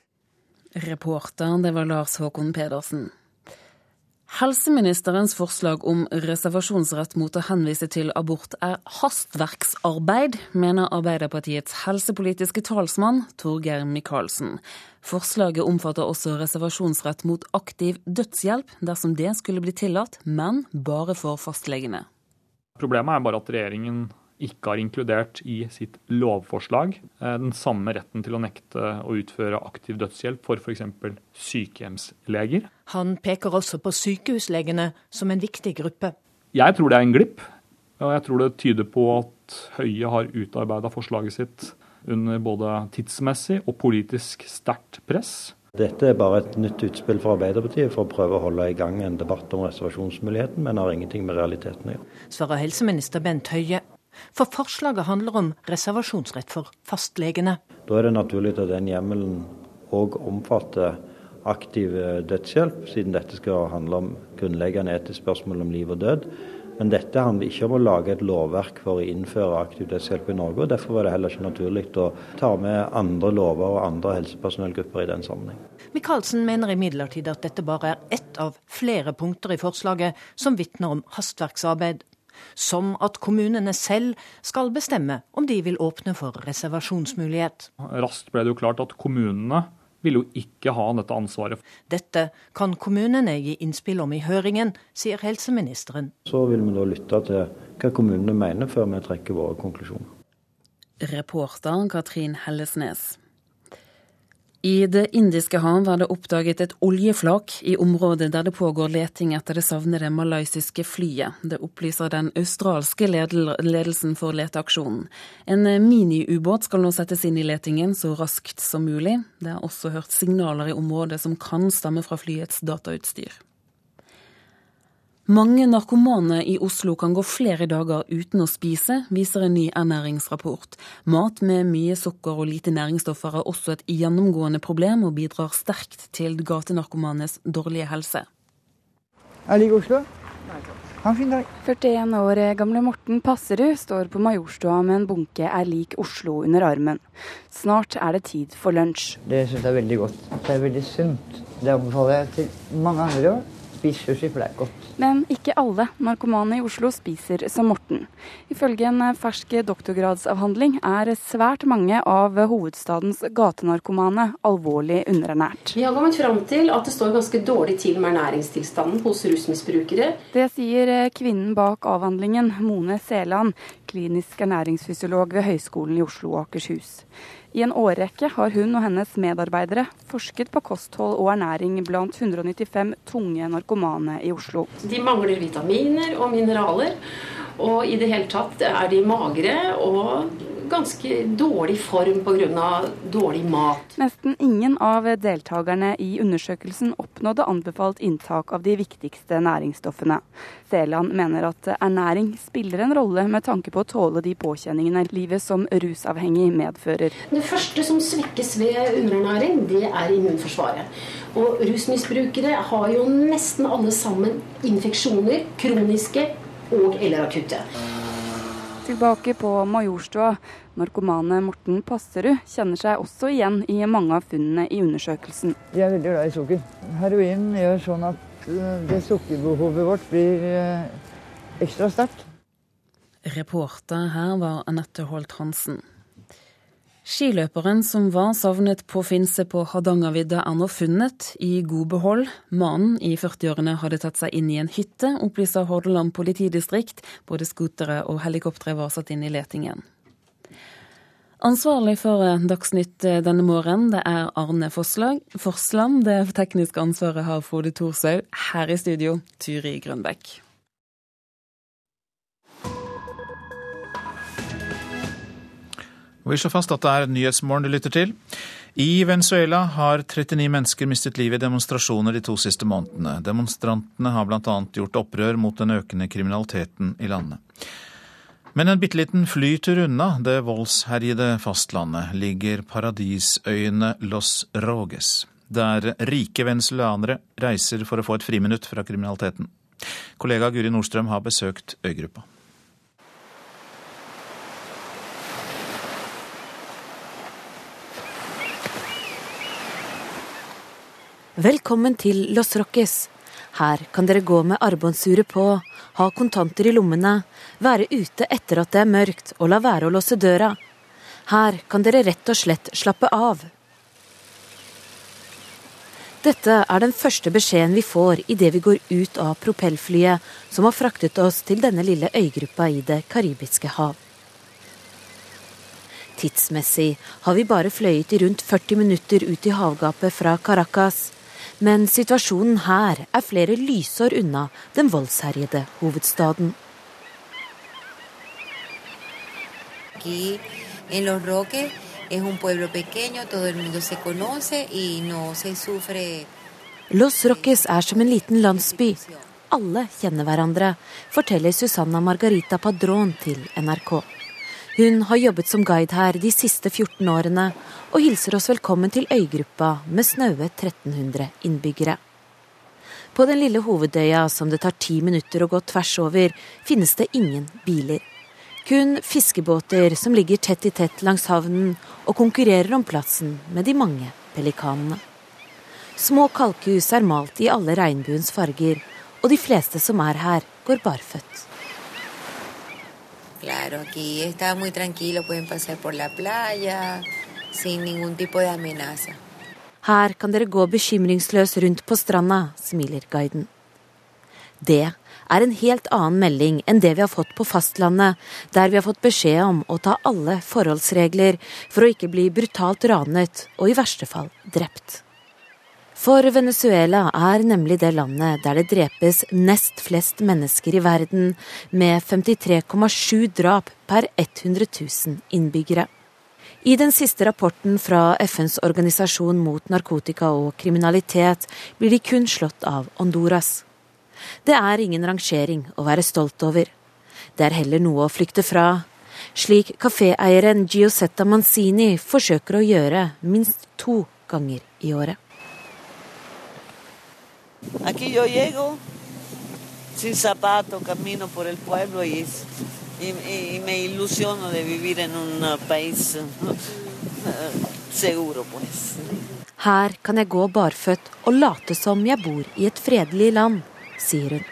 Reporter, det var Lars Håkon Pedersen. Helseministerens forslag om reservasjonsrett mot å henvise til abort er hastverksarbeid, mener Arbeiderpartiets helsepolitiske talsmann Torgeir Micaelsen. Forslaget omfatter også reservasjonsrett mot aktiv dødshjelp, dersom det skulle bli tillatt, men bare for fastlegene. Problemet er bare at regjeringen ikke har inkludert i sitt lovforslag eh, den samme retten til å nekte å utføre aktiv dødshjelp for f.eks. sykehjemsleger. Han peker også på sykehuslegene som en viktig gruppe. Jeg tror det er en glipp, og jeg tror det tyder på at Høie har utarbeida forslaget sitt under både tidsmessig og politisk sterkt press. Dette er bare et nytt utspill fra Arbeiderpartiet for å prøve å holde i gang en debatt om reservasjonsmuligheten, men har ingenting med realiteten å gjøre. Svarer helseminister Bent Høie for forslaget handler om reservasjonsrett for fastlegene. Da er det naturlig at den hjemmelen òg omfatter aktiv dødshjelp, siden dette skal handle om grunnleggende etisk spørsmål om liv og død. Men dette handler ikke om å lage et lovverk for å innføre aktiv dødshjelp i Norge. og Derfor var det heller ikke naturlig å ta med andre lover og andre helsepersonellgrupper i den sammenheng. Michaelsen mener imidlertid at dette bare er ett av flere punkter i forslaget som vitner om hastverksarbeid som at kommunene selv skal bestemme om de vil åpne for reservasjonsmulighet. Raskt ble det jo klart at kommunene vil jo ikke ha dette ansvaret. Dette kan kommunene gi innspill om i høringen, sier helseministeren. Så vil vi da lytte til hva kommunene mener, før vi trekker våre konklusjoner. Reporter Katrin Hellesnes. I Det indiske hav er det oppdaget et oljeflak i området der det pågår leting etter det savnede malaysiske flyet. Det opplyser den australske ledelsen for leteaksjonen. En miniubåt skal nå settes inn i letingen så raskt som mulig. Det er også hørt signaler i området som kan stamme fra flyets datautstyr. Mange narkomane i Oslo kan gå flere dager uten å spise, viser en ny ernæringsrapport. Mat med mye sukker og lite næringsstoffer er også et gjennomgående problem, og bidrar sterkt til gatenarkomanes dårlige helse. Jeg liker Oslo. Ha en fin dag. 41 år gamle Morten Passerud står på Majorstua med en bunke er lik Oslo under armen. Snart er det tid for lunsj. Det syns jeg er veldig godt. Det er veldig sunt. Det anbefaler jeg til mange andre òg. Spis sushi, for det er godt. Men ikke alle narkomane i Oslo spiser som Morten. Ifølge en fersk doktorgradsavhandling er svært mange av hovedstadens gatenarkomane alvorlig underernært. Vi har kommet fram til at det står ganske dårlig til med ernæringstilstanden hos rusmisbrukere. Det sier kvinnen bak avhandlingen, Mone Seland, klinisk ernæringsfysiolog ved Høgskolen i Oslo og Akershus. I en årrekke har hun og hennes medarbeidere forsket på kosthold og ernæring blant 195 tunge narkomane i Oslo. De mangler vitaminer og mineraler, og i det hele tatt er de magre og ganske dårlig form pga. dårlig mat. Nesten ingen av deltakerne i undersøkelsen oppnådde anbefalt inntak av de viktigste næringsstoffene. Seland mener at ernæring spiller en rolle med tanke på å tåle de påkjenningene livet som rusavhengig medfører. Det første som svekkes ved underernæring, det er immunforsvaret. Og rusmisbrukere har jo nesten alle sammen infeksjoner, kroniske og eller akutte. Tilbake på Majorstua. Narkomane Morten Passerud kjenner seg også igjen i mange av funnene i undersøkelsen. Jeg er veldig glad i sukker. Heroin gjør sånn at eh, det sukkerbehovet vårt blir eh, ekstra sterkt. Reporter her var Anette Holt Hansen. Skiløperen som var savnet på Finse på Hardangervidda er nå funnet i god behold. Mannen i 40-årene hadde tatt seg inn i en hytte, opplyser Hordaland politidistrikt. Både skutere og helikoptre var satt inn i letingen. Ansvarlig for Dagsnytt denne morgenen, det er Arne Forsland. Det tekniske ansvaret har Frode Thorshaug. Her i studio, Turi Grønbekk. Vi slår fast at det er Nyhetsmorgen du lytter til. I Venezuela har 39 mennesker mistet livet i demonstrasjoner de to siste månedene. Demonstrantene har bl.a. gjort opprør mot den økende kriminaliteten i landet. Men en bitte liten flytur unna det voldsherjede fastlandet ligger paradisøyene Los Roges, der rike venezuelanere reiser for å få et friminutt fra kriminaliteten. Kollega Guri Nordstrøm har besøkt øygruppa. Velkommen til Los Roques. Her kan dere gå med armbåndsuret på, ha kontanter i lommene, være ute etter at det er mørkt og la være å låse døra. Her kan dere rett og slett slappe av. Dette er den første beskjeden vi får idet vi går ut av propellflyet som har fraktet oss til denne lille øygruppa i Det karibiske hav. Tidsmessig har vi bare fløyet i rundt 40 minutter ut i havgapet fra Caracas. Men situasjonen her er flere lysår unna den voldsherjede hovedstaden. Los Roques er som en liten landsby. Alle kjenner hverandre, forteller Susanna Margarita Padron til NRK. Hun har jobbet som guide her de siste 14 årene, og hilser oss velkommen til øygruppa med snaue 1300 innbyggere. På den lille hovedøya som det tar ti minutter å gå tvers over, finnes det ingen biler. Kun fiskebåter som ligger tett i tett langs havnen og konkurrerer om plassen med de mange pelikanene. Små kalkhus er malt i alle regnbuens farger, og de fleste som er her, går barføtt. Claro, aquí está muy tranquilo, pueden pasar por la playa Her kan dere gå bekymringsløs rundt på stranda, smiler guiden. Det er en helt annen melding enn det vi har fått på fastlandet, der vi har fått beskjed om å ta alle forholdsregler for å ikke bli brutalt ranet og i verste fall drept. For Venezuela er nemlig det landet der det drepes nest flest mennesker i verden, med 53,7 drap per 100 000 innbyggere. I den siste rapporten fra FNs organisasjon mot narkotika og kriminalitet blir de kun slått av Honduras. Det er ingen rangering å være stolt over. Det er heller noe å flykte fra, slik kaféeieren Giosetta Manzini forsøker å gjøre minst to ganger i året. Aquí yo llego sin zapato, camino por el pueblo y y, y, me ilusiono de vivir en un país seguro, pues. Her kan jeg gå barføtt og late som jeg bor i et fredelig land, sier hun.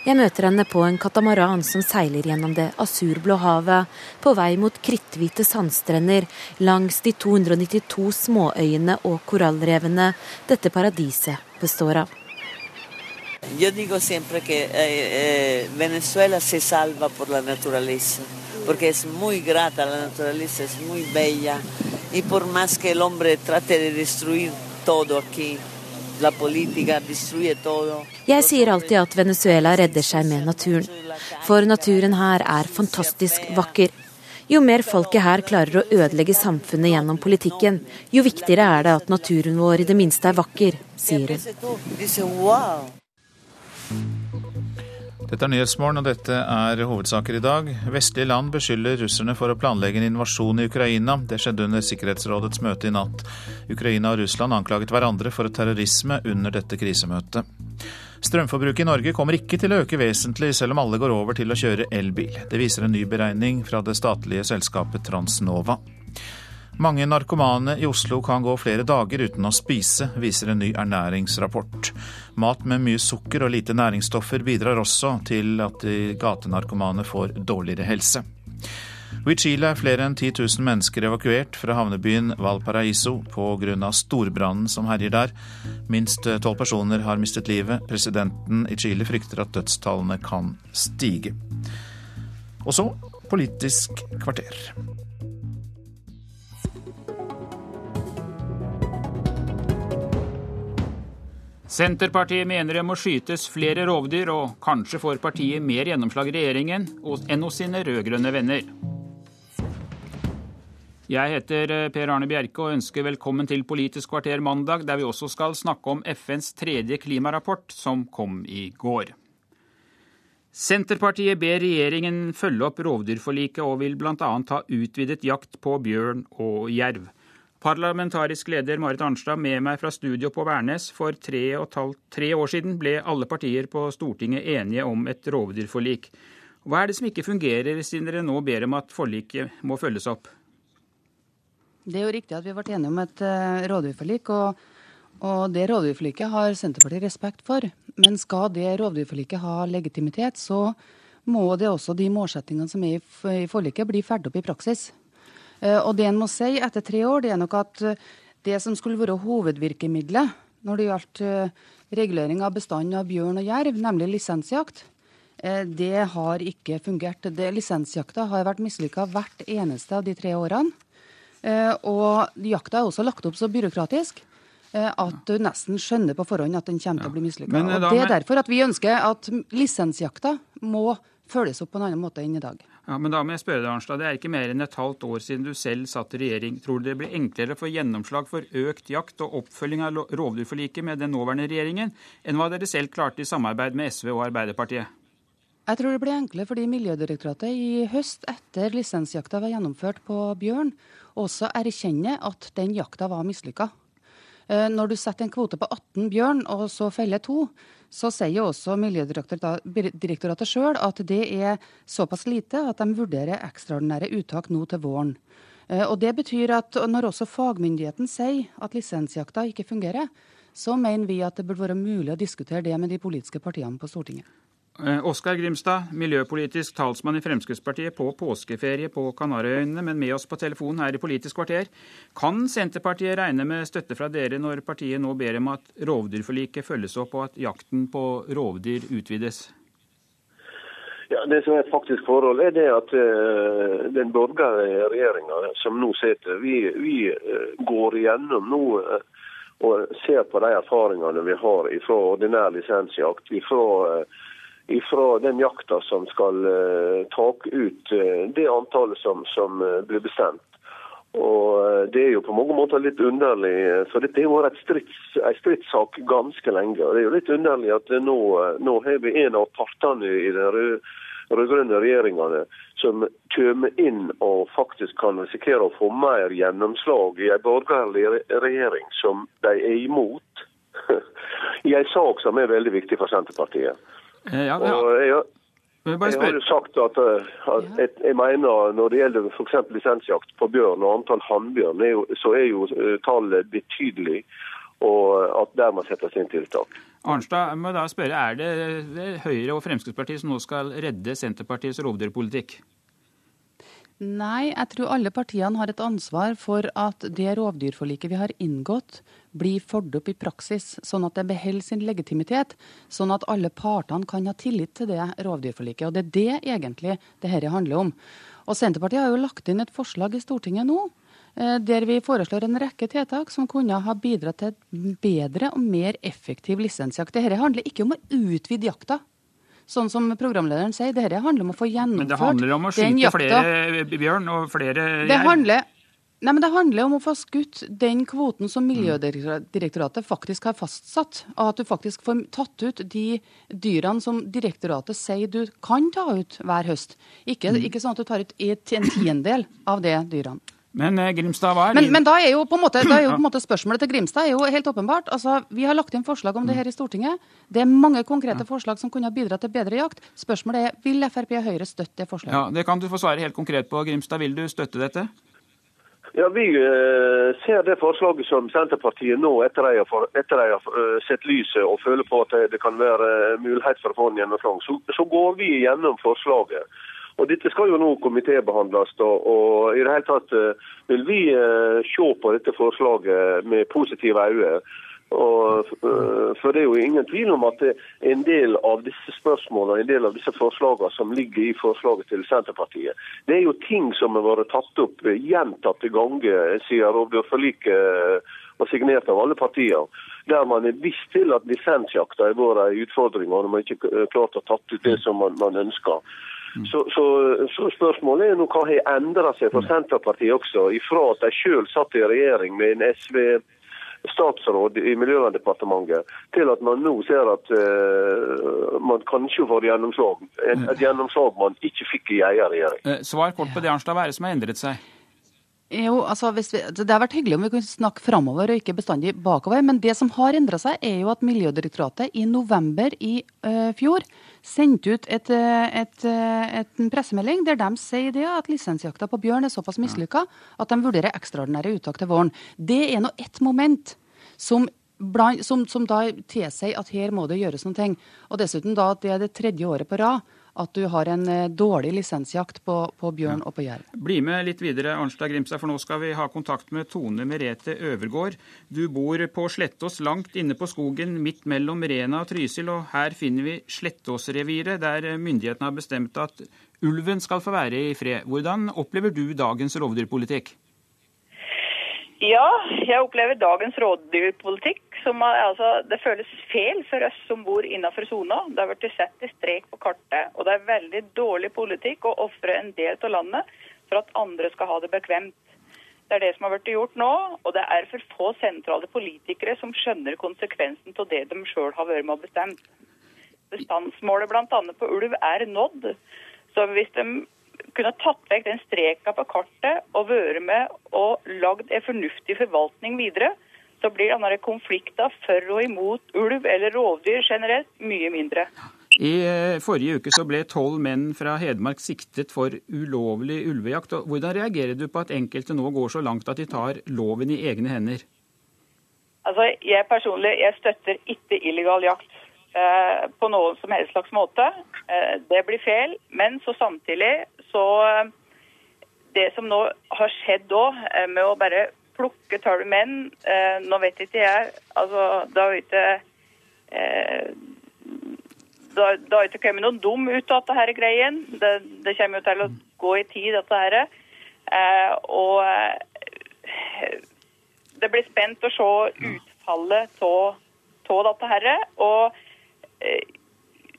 Jeg møter henne på en katamaran som seiler gjennom det asurblå havet, på vei mot kritthvite sandstrender langs de 292 småøyene og korallrevene dette paradiset består av. Yo digo siempre que eh, eh, Venezuela se salva por la naturaleza, porque es muy grata, la naturaleza es muy bella, y por más que el hombre trate de destruir todo aquí, la política destruye todo. Jeg sier alltid at Venezuela redder seg med naturen, for naturen her er fantastisk vakker. Jo mer folket her klarer å ødelegge samfunnet gjennom politikken, jo viktigere er det at naturen vår i det minste er vakker, sier hun. Dette er Nyhetsmorgen, og dette er hovedsaker i dag. Vestlige land beskylder russerne for å planlegge en invasjon i Ukraina. Det skjedde under Sikkerhetsrådets møte i natt. Ukraina og Russland anklaget hverandre for terrorisme under dette krisemøtet. Strømforbruket i Norge kommer ikke til å øke vesentlig, selv om alle går over til å kjøre elbil. Det viser en ny beregning fra det statlige selskapet Transnova. Mange narkomane i Oslo kan gå flere dager uten å spise, viser en ny ernæringsrapport. Mat med mye sukker og lite næringsstoffer bidrar også til at de gatenarkomane får dårligere helse. I Chile er flere enn 10 000 mennesker evakuert fra havnebyen Valparaiso pga. storbrannen som herjer der. Minst tolv personer har mistet livet. Presidenten i Chile frykter at dødstallene kan stige. Og så Politisk kvarter. Senterpartiet mener det må skytes flere rovdyr, og kanskje får partiet mer gjennomslag i regjeringen enn hos sine rød-grønne venner. Jeg heter eh, Per Arne Bjerke og ønsker velkommen til Politisk kvarter mandag, der vi også skal snakke om FNs tredje klimarapport, som kom i går. Senterpartiet ber regjeringen følge opp rovdyrforliket og vil bl.a. ha utvidet jakt på bjørn og jerv. Parlamentarisk leder Marit Arnstad med meg fra studio på Værnes. For tre, halvt, tre, år siden ble alle partier på Stortinget enige om et rovdyrforlik. Hva er det som ikke fungerer, siden dere nå ber om at forliket må følges opp? Det er jo riktig at vi ble enige om et uh, rovdyrforlik. Og, og, det rovdyrforliket har Senterpartiet respekt for. Men skal det rovdyrforliket ha legitimitet, så må det også de målsettingene som er i forliket, bli ferdig opp i praksis. Eh, og det en må si etter tre år, det er nok at eh, det som skulle være hovedvirkemidlet når det gjaldt eh, regulering av bestanden av bjørn og jerv, nemlig lisensjakt, det har ikke fungert. Det, lisensjakta har vært mislykka hvert eneste av de tre årene. Og jakta er også lagt opp så byråkratisk at du nesten skjønner på forhånd at den kommer til å bli mislykka. Det er derfor at vi ønsker at lisensjakta må følges opp på en annen måte enn i dag. Ja, men da må jeg spørre deg, Arnstad. Det er ikke mer enn et halvt år siden du selv satt i regjering. Tror du det blir enklere å få gjennomslag for økt jakt og oppfølging av rovdyrforliket med den nåværende regjeringen, enn hva dere selv klarte i samarbeid med SV og Arbeiderpartiet? Jeg tror det blir enklere fordi Miljødirektoratet i høst, etter lisensjakta var gjennomført på bjørn, også erkjenner at den jakta var mislykka. Eh, når du setter en kvote på 18 bjørn og så feller to, så sier også Miljødirektoratet sjøl at det er såpass lite at de vurderer ekstraordinære uttak nå til våren. Eh, og Det betyr at når også fagmyndigheten sier at lisensjakta ikke fungerer, så mener vi at det burde være mulig å diskutere det med de politiske partiene på Stortinget. Eh, Oskar Grimstad, miljøpolitisk talsmann i Fremskrittspartiet på påskeferie på Kanariøyene, men med oss på telefonen her i Politisk kvarter. Kan Senterpartiet regne med støtte fra dere når partiet nå ber om at rovdyrforliket følges opp og at jakten på rovdyr utvides? Ja, Det som er et faktisk forhold, er det at uh, den borgerlige regjeringa som nå sitter, vi, vi uh, går igjennom nå og ser på de erfaringene vi har fra ordinær lisensjakt. Fra, fra den jakta som skal ta ut det antallet som, som blir bestemt. Og Det er jo på mange måter litt underlig, for dette har vært en stridssak ganske lenge. og Det er jo litt underlig at nå, nå har vi en av partene i den rød-grønne regjeringene som kommer inn og faktisk kan risikere å få mer gjennomslag i en borgerlig regjering som de er imot, i en sak som er veldig viktig for Senterpartiet. Eh, ja, ja. Og jeg, jeg har jo sagt at, eh, at jeg mener når det gjelder f.eks. lisensjakt på bjørn og antall hannbjørn, så er jo eh, tallet betydelig. Og at der må settes inn tiltak. Arnstad, jeg må da spørre, Er det Høyre og Fremskrittspartiet som nå skal redde Senterpartiets rovdyrpolitikk? Nei, jeg tror alle partiene har et ansvar for at det rovdyrforliket vi har inngått, blir fulgt opp i praksis, sånn at det beholder sin legitimitet. Sånn at alle partene kan ha tillit til det rovdyrforliket. Og Det er det egentlig det dette handler om. Og Senterpartiet har jo lagt inn et forslag i Stortinget nå Eh, der vi foreslår en rekke tiltak som kunne ha bidratt til bedre og mer effektiv lisensjakt. Dette handler ikke om å utvide jakta, sånn som programlederen sier. Dette handler om å få gjennomført Men det handler om å skyte flere bjørn og flere jerv? Nei, men Det handler om å få skutt den kvoten som Miljødirektoratet faktisk har fastsatt. Og at du faktisk får tatt ut de dyrene som direktoratet sier du kan ta ut hver høst. Ikke, mm. ikke sånn at du tar ut en tiendedel av de dyrene. Men eh, Grimstad, hva er men, men da er jo på en måte, jo på en måte spørsmålet til Grimstad er jo helt åpenbart. Altså, Vi har lagt inn forslag om det her i Stortinget. Det er mange konkrete forslag som kunne ha bidratt til bedre jakt. Spørsmålet er vil Frp og Høyre støtte det forslaget? Ja, Det kan du få svare helt konkret på. Grimstad, vil du støtte dette? Ja, Vi uh, ser det forslaget som Senterpartiet nå, etter at de har uh, sett lyset og føler på at det kan være mulighet for å få en gjennomslag, så, så går vi gjennom forslaget. Og Dette skal jo nå komitébehandles. Og, i det hele tatt uh, vil vi uh, se på dette forslaget med positive øyne. Og, uh, for det er jo ingen tvil om at en del av disse spørsmålene, en del av disse forslagene som ligger i forslaget til Senterpartiet, det er jo ting som har vært tatt opp gjentatte ganger siden rovdyrforliket var signert av alle partier. Der man er visst til at lisensjakta har vært en utfordring, og man har ikke klart å tatt ut det som man, man ønsker. Mm. Så, så, så, spørsmålet er nå hva har endra seg for mm. Senterpartiet også, ifra at de sjøl satt i regjering med en SV statsråd i Miljøverndepartementet, til at man nå ser at uh, man kanskje får gjennomslag. En, et gjennomslag man ikke fikk i egen regjering. Eh, svar kort på det, Arnstad. Hva er det som har endret seg? Jo, altså vi, Det har vært hyggelig om vi kunne snakke framover og ikke bestandig bakover. Men det som har endra seg, er jo at Miljødirektoratet i november i uh, fjor sendte ut et, et, et, en pressemelding der de sier det at lisensjakta på bjørn er såpass mislykka at de vurderer ekstraordinære uttak til våren. Det er nå ett moment som, som, som da tilsier at her må det gjøres noe. Og dessuten da at det er det tredje året på rad at du har en eh, dårlig lisensjakt på, på bjørn og på jerv. Bli med litt videre, Arnstad Grimstad, for nå skal vi ha kontakt med Tone Merete Øvergård. Du bor på Slettås, langt inne på skogen, midt mellom Rena og Trysil. Og her finner vi Slettåsreviret, der myndighetene har bestemt at ulven skal få være i fred. Hvordan opplever du dagens rovdyrpolitikk? Ja, jeg opplever dagens rovdyrpolitikk som altså, det føles feil for oss som bor innenfor sona. Det har blitt sett i strek på kartet. Og det er veldig dårlig politikk å ofre en del av landet for at andre skal ha det bekvemt. Det er det som har blitt gjort nå, og det er for få sentrale politikere som skjønner konsekvensen av det de sjøl har vært med og bestemt. Bestandsmålet bl.a. på ulv er nådd. Så hvis de kunne tatt vekk den streka på kartet og vært med og lagd en fornuftig forvaltning videre, så blir denne konflikten for og imot ulv eller rovdyr generelt mye mindre. I eh, forrige uke så ble tolv menn fra Hedmark siktet for ulovlig ulvejakt. Hvordan reagerer du på at enkelte nå går så langt at de tar loven i egne hender? Altså, Jeg personlig jeg støtter ikke illegal jakt eh, på noen som helst slags måte. Eh, det blir feil. Men så samtidig så eh, Det som nå har skjedd da, eh, med å bare plukke tolv menn Nå vet ikke jeg altså, Det har ikke det har ikke kommet noen dum ut av dette greien. Det, det, kommer jo til å gå i tid, dette her. Eh, og eh, det blir spent å se utfallet av dette her. Og eh,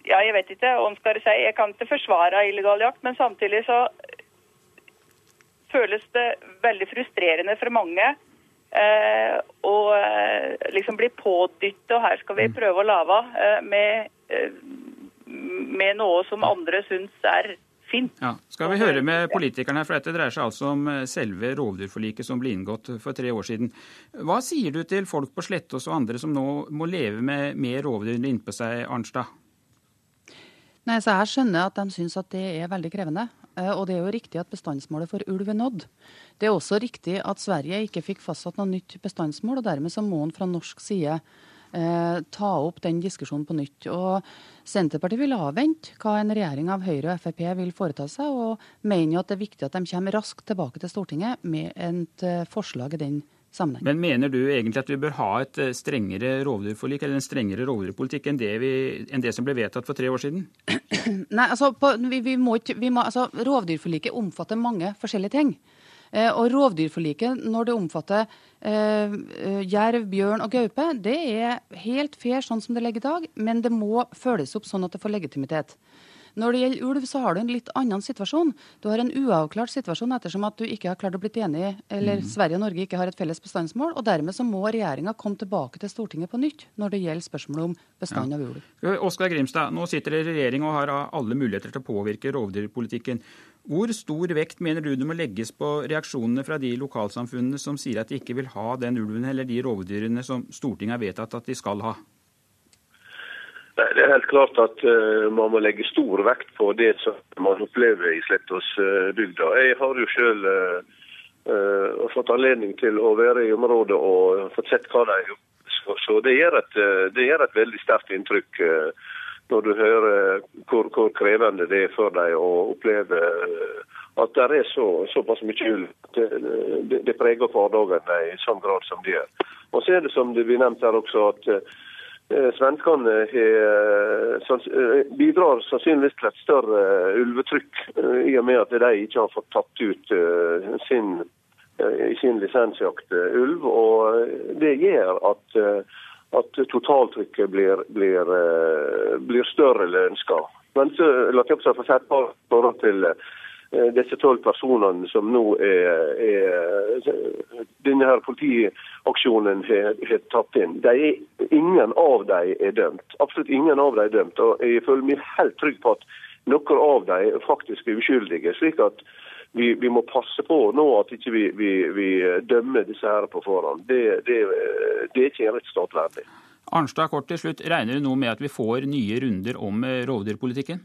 ja, jeg vet ikke hva skal jeg kan ikke forsvare illegal jakt, men samtidig så føles det veldig frustrerende for mange eh, å eh, liksom bli pådyttet, og her skal vi mm. prøve å lage eh, med, eh, med, noe som andre syns er fint. Ja. Skal vi høre med politikerne, her, for dette dreier seg altså om eh, selve rovdyrforliket som ble inngått for tre år siden. Hva sier du til folk på Slettås og andre som nå må leve med mer rovdyr innpå seg, Arnstad? Nei, så Jeg skjønner at de syns at det er veldig krevende. Eh, og det er jo riktig at bestandsmålet for ulv er nådd. Det er også riktig at Sverige ikke fikk fastsatt noe nytt bestandsmål, og dermed så må en fra norsk side eh, ta opp den diskusjonen på nytt. Og Senterpartiet vil avvente hva en regjering av Høyre og Frp vil foreta seg, og mener jo at det er viktig at de kommer raskt tilbake til Stortinget med et eh, forslag i den sammenheng. Men mener du egentlig at vi bør ha et eh, strengere rovdyrforlik eller en strengere rovdyrpolitikk enn, enn, det som ble vedtatt for tre år siden? Nei, altså, på, vi, vi må vi må, altså Rovdyrforliket omfatter mange forskjellige ting. Eh, og rovdyrforliket, når det omfatter eh, eh, jerv, bjørn og gaupe, det er helt fair sånn som det ligger i dag, men det må følges opp sånn at det får legitimitet. Når det gjelder ulv, så har du en litt annen situasjon. Du har en uavklart situasjon ettersom at du ikke har klart å bli enig, eller mm. Sverige og Norge ikke har et felles bestandsmål. og Dermed så må regjeringa komme tilbake til Stortinget på nytt når det gjelder spørsmålet om bestand ja. av ulv. Oskar Grimstad, nå sitter dere i regjering og har alle muligheter til å påvirke rovdyrpolitikken. Hvor stor vekt mener du det må legges på reaksjonene fra de lokalsamfunnene som sier at de ikke vil ha den ulven eller de rovdyrene som Stortinget har vedtatt at de skal ha? Det er helt klart at uh, man må legge stor vekt på det som man opplever i Slettåsbygda. Uh, jeg har jo selv uh, fått anledning til å være i området og fått sett hva de gjør. Så det gjør et, det gjør et veldig sterkt inntrykk når du hører hvor, hvor, krevende det er for dem å oppleve at det er så, såpass mye ull. Det, det, preger hverdagen i sånn grad som det gjør. Og så er det som det blir nevnt her også at Eh, svenskene eh, eh, bidrar sannsynligvis til et større ulvetrykk, i og med at de ikke har fått tatt ut sin, i sin lisensjakt ulv. og Det gjør at, at totaltrykket blir, blir, blir større enn ønska. Men så la jeg forhold til Eh, disse tolv personene som nå er, er denne her politiaksjonen har, tatt inn. Er, ingen av dem er dømt. Absolutt ingen av dem er dømt. og Jeg føler meg helt trygg på at noen av dem faktisk er uskyldige. slik at vi, vi, må passe på nå at ikke vi, vi, vi dømmer disse her på forhånd. Det, det, det er ikke en rettsstat verdig. Arnstad, kort til slutt. Regner du nå med at vi får nye runder om eh, rovdyrpolitikken?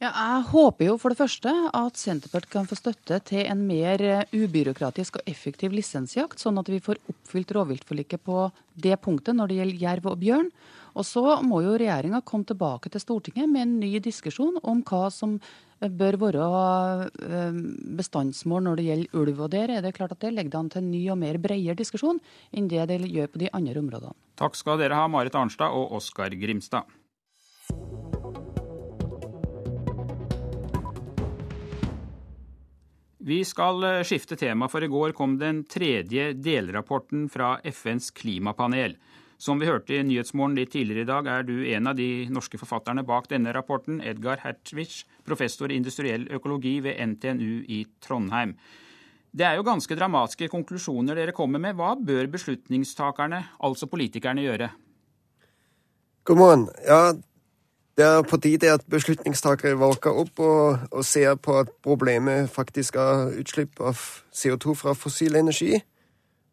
Ja, jeg håper jo for det første at Senterpartiet kan få støtte til en mer eh, ubyråkratisk og effektiv lisensjakt, sånn at vi får oppfylt rovviltforliket på det punktet når det gjelder jerv og bjørn. Og så må jo regjeringa komme tilbake til Stortinget med en ny diskusjon om hva som eh, bør være eh, bestandsmål når det gjelder ulv. Og der er det klart at det legger an til en ny og mer bredere diskusjon enn det det gjør på de andre områdene. Takk skal dere ha, Marit Arnstad og Oskar Grimstad. Vi skal eh, skifte tema, for i går kom den tredje delrapporten fra FNs klimapanel. Som vi hørte i Nyhetsmorgen litt tidligere i dag, er du en av de norske forfatterne bak denne rapporten, Edgar Hertwig, professor i industriell økologi ved NTNU i Trondheim. Det er jo ganske dramatiske konklusjoner dere kommer med. Hva bør beslutningstakerne, altså politikerne, gjøre? God morgen. Ja, det er på tide at beslutningstakere våker opp og, og, ser på at problemet faktisk er utslipp av CO2 fra fossil energi,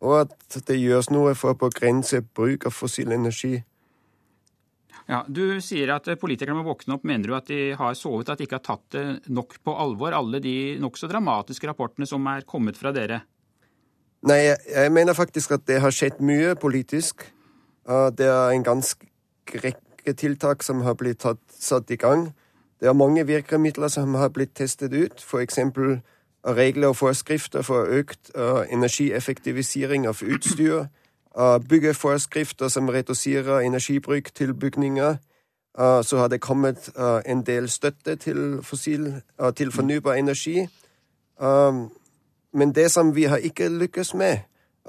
og at det gjøres noe for å begrense bruk av fossil energi. Ja, Du sier at politikerne må våkne opp. Mener du at de har sovet, at de ikke har tatt det nok på alvor, alle de nokså dramatiske rapportene som er kommet fra dere? Nei, jeg mener faktisk at det har skjedd mye politisk. Det er en ganske rekke tiltak som har blitt tatt, satt i gang. Det er mange virkemidler som har blitt testet ut, f.eks. regler og forskrifter for økt uh, energieffektivisering av utstyr, uh, byggeforskrifter som reduserer energibruk til bygninger, så har det kommet en del støtte til, fossil, til fornybar energi. Men det som vi har ikke lykkes med,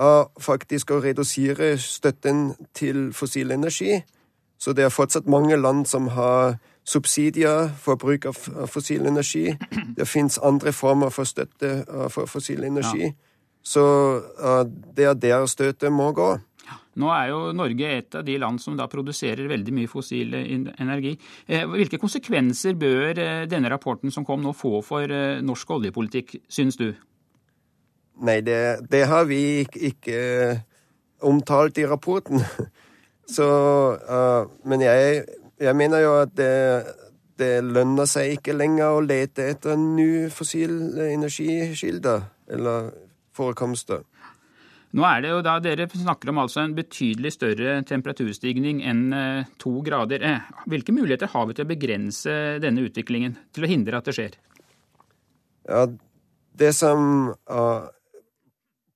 er faktisk å redusere støtten til fossil energi. Så det er fortsatt mange land som har subsidier for bruk av fossil energi. Det fins andre former for støtte for fossil energi. Ja. Så det er der støtet må gå. Nå er jo Norge et av de land som da produserer veldig mye fossil energi. Eh, hvilke konsekvenser bør eh, denne rapporten som kom nå få for eh, norsk oljepolitikk, syns du? Nei, det, det har vi ikke, omtalt i rapporten. Så, uh, men jeg, jeg, mener jo at det, det, lønner seg ikke lenger å lete etter nye fossile energikilder eller forekomster. Nå er det jo da Dere snakker om altså en betydelig større temperaturstigning enn eh, to grader. Eh, hvilke muligheter har vi til å begrense denne utviklingen, til å hindre at det skjer? Ja, Det som uh,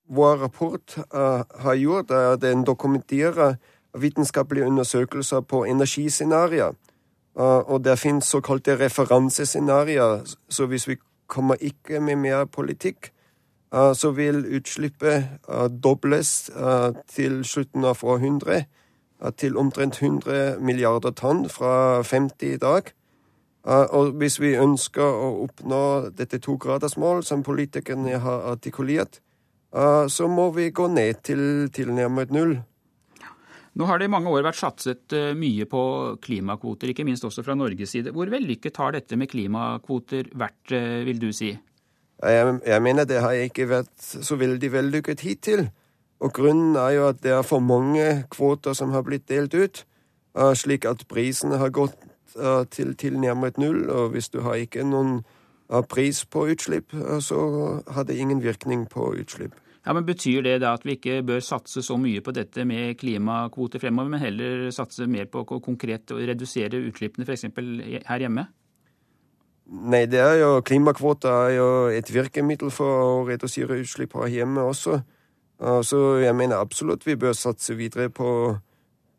vår rapport uh, har gjort, er at den dokumenterer vitenskapelige undersøkelser på energiscenarioer. Uh, og det finnes såkalte referansescenarioer, så hvis vi kommer ikke med mer politikk, Eh, så vil utslippet eh, dobles eh, til slutten av århundret til omtrent 100 milliarder tonn fra 50 i dag. Og hvis vi ønsker å oppnå dette togradersmål som politikerne har artikulert, så må vi gå ned til tilnærmet null. Nå har det i mange år vært satset mye på klimakvoter, ikke minst også fra Norges side. Hvor vellykket har dette med klimakvoter vært, vil du si? Jeg, jeg mener det har ikke vært så veldig vellykket hittil. Og grunnen er jo at det er for mange kvoter som har blitt delt ut, uh, slik at prisene har gått til tilnærmet null. Og hvis du har ikke noen pris på utslipp, så har det ingen virkning på utslipp. Ja, men Betyr det da at vi ikke bør satse så mye på dette med klimakvoter fremover, men heller satse mer på konkret å redusere utslippene f.eks. her hjemme? Nei, det er jo klimakvoter er jo et virkemiddel for å redusere utslipp her hjemme også. Så jeg mener absolutt vi bør satse videre på,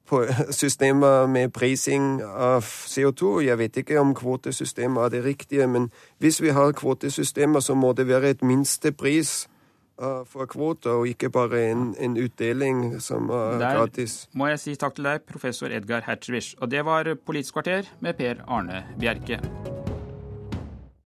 på systemer med prising av CO2. Jeg vet ikke om kvotesystemet er det riktige, men hvis vi har kvotesystemer, så må det være et minstepris for kvoter, og ikke bare en, en utdeling som er Der gratis. må jeg si takk til deg, professor Edgar Hertzwich. Og det var Politisk kvarter med Per Arne Bjerke.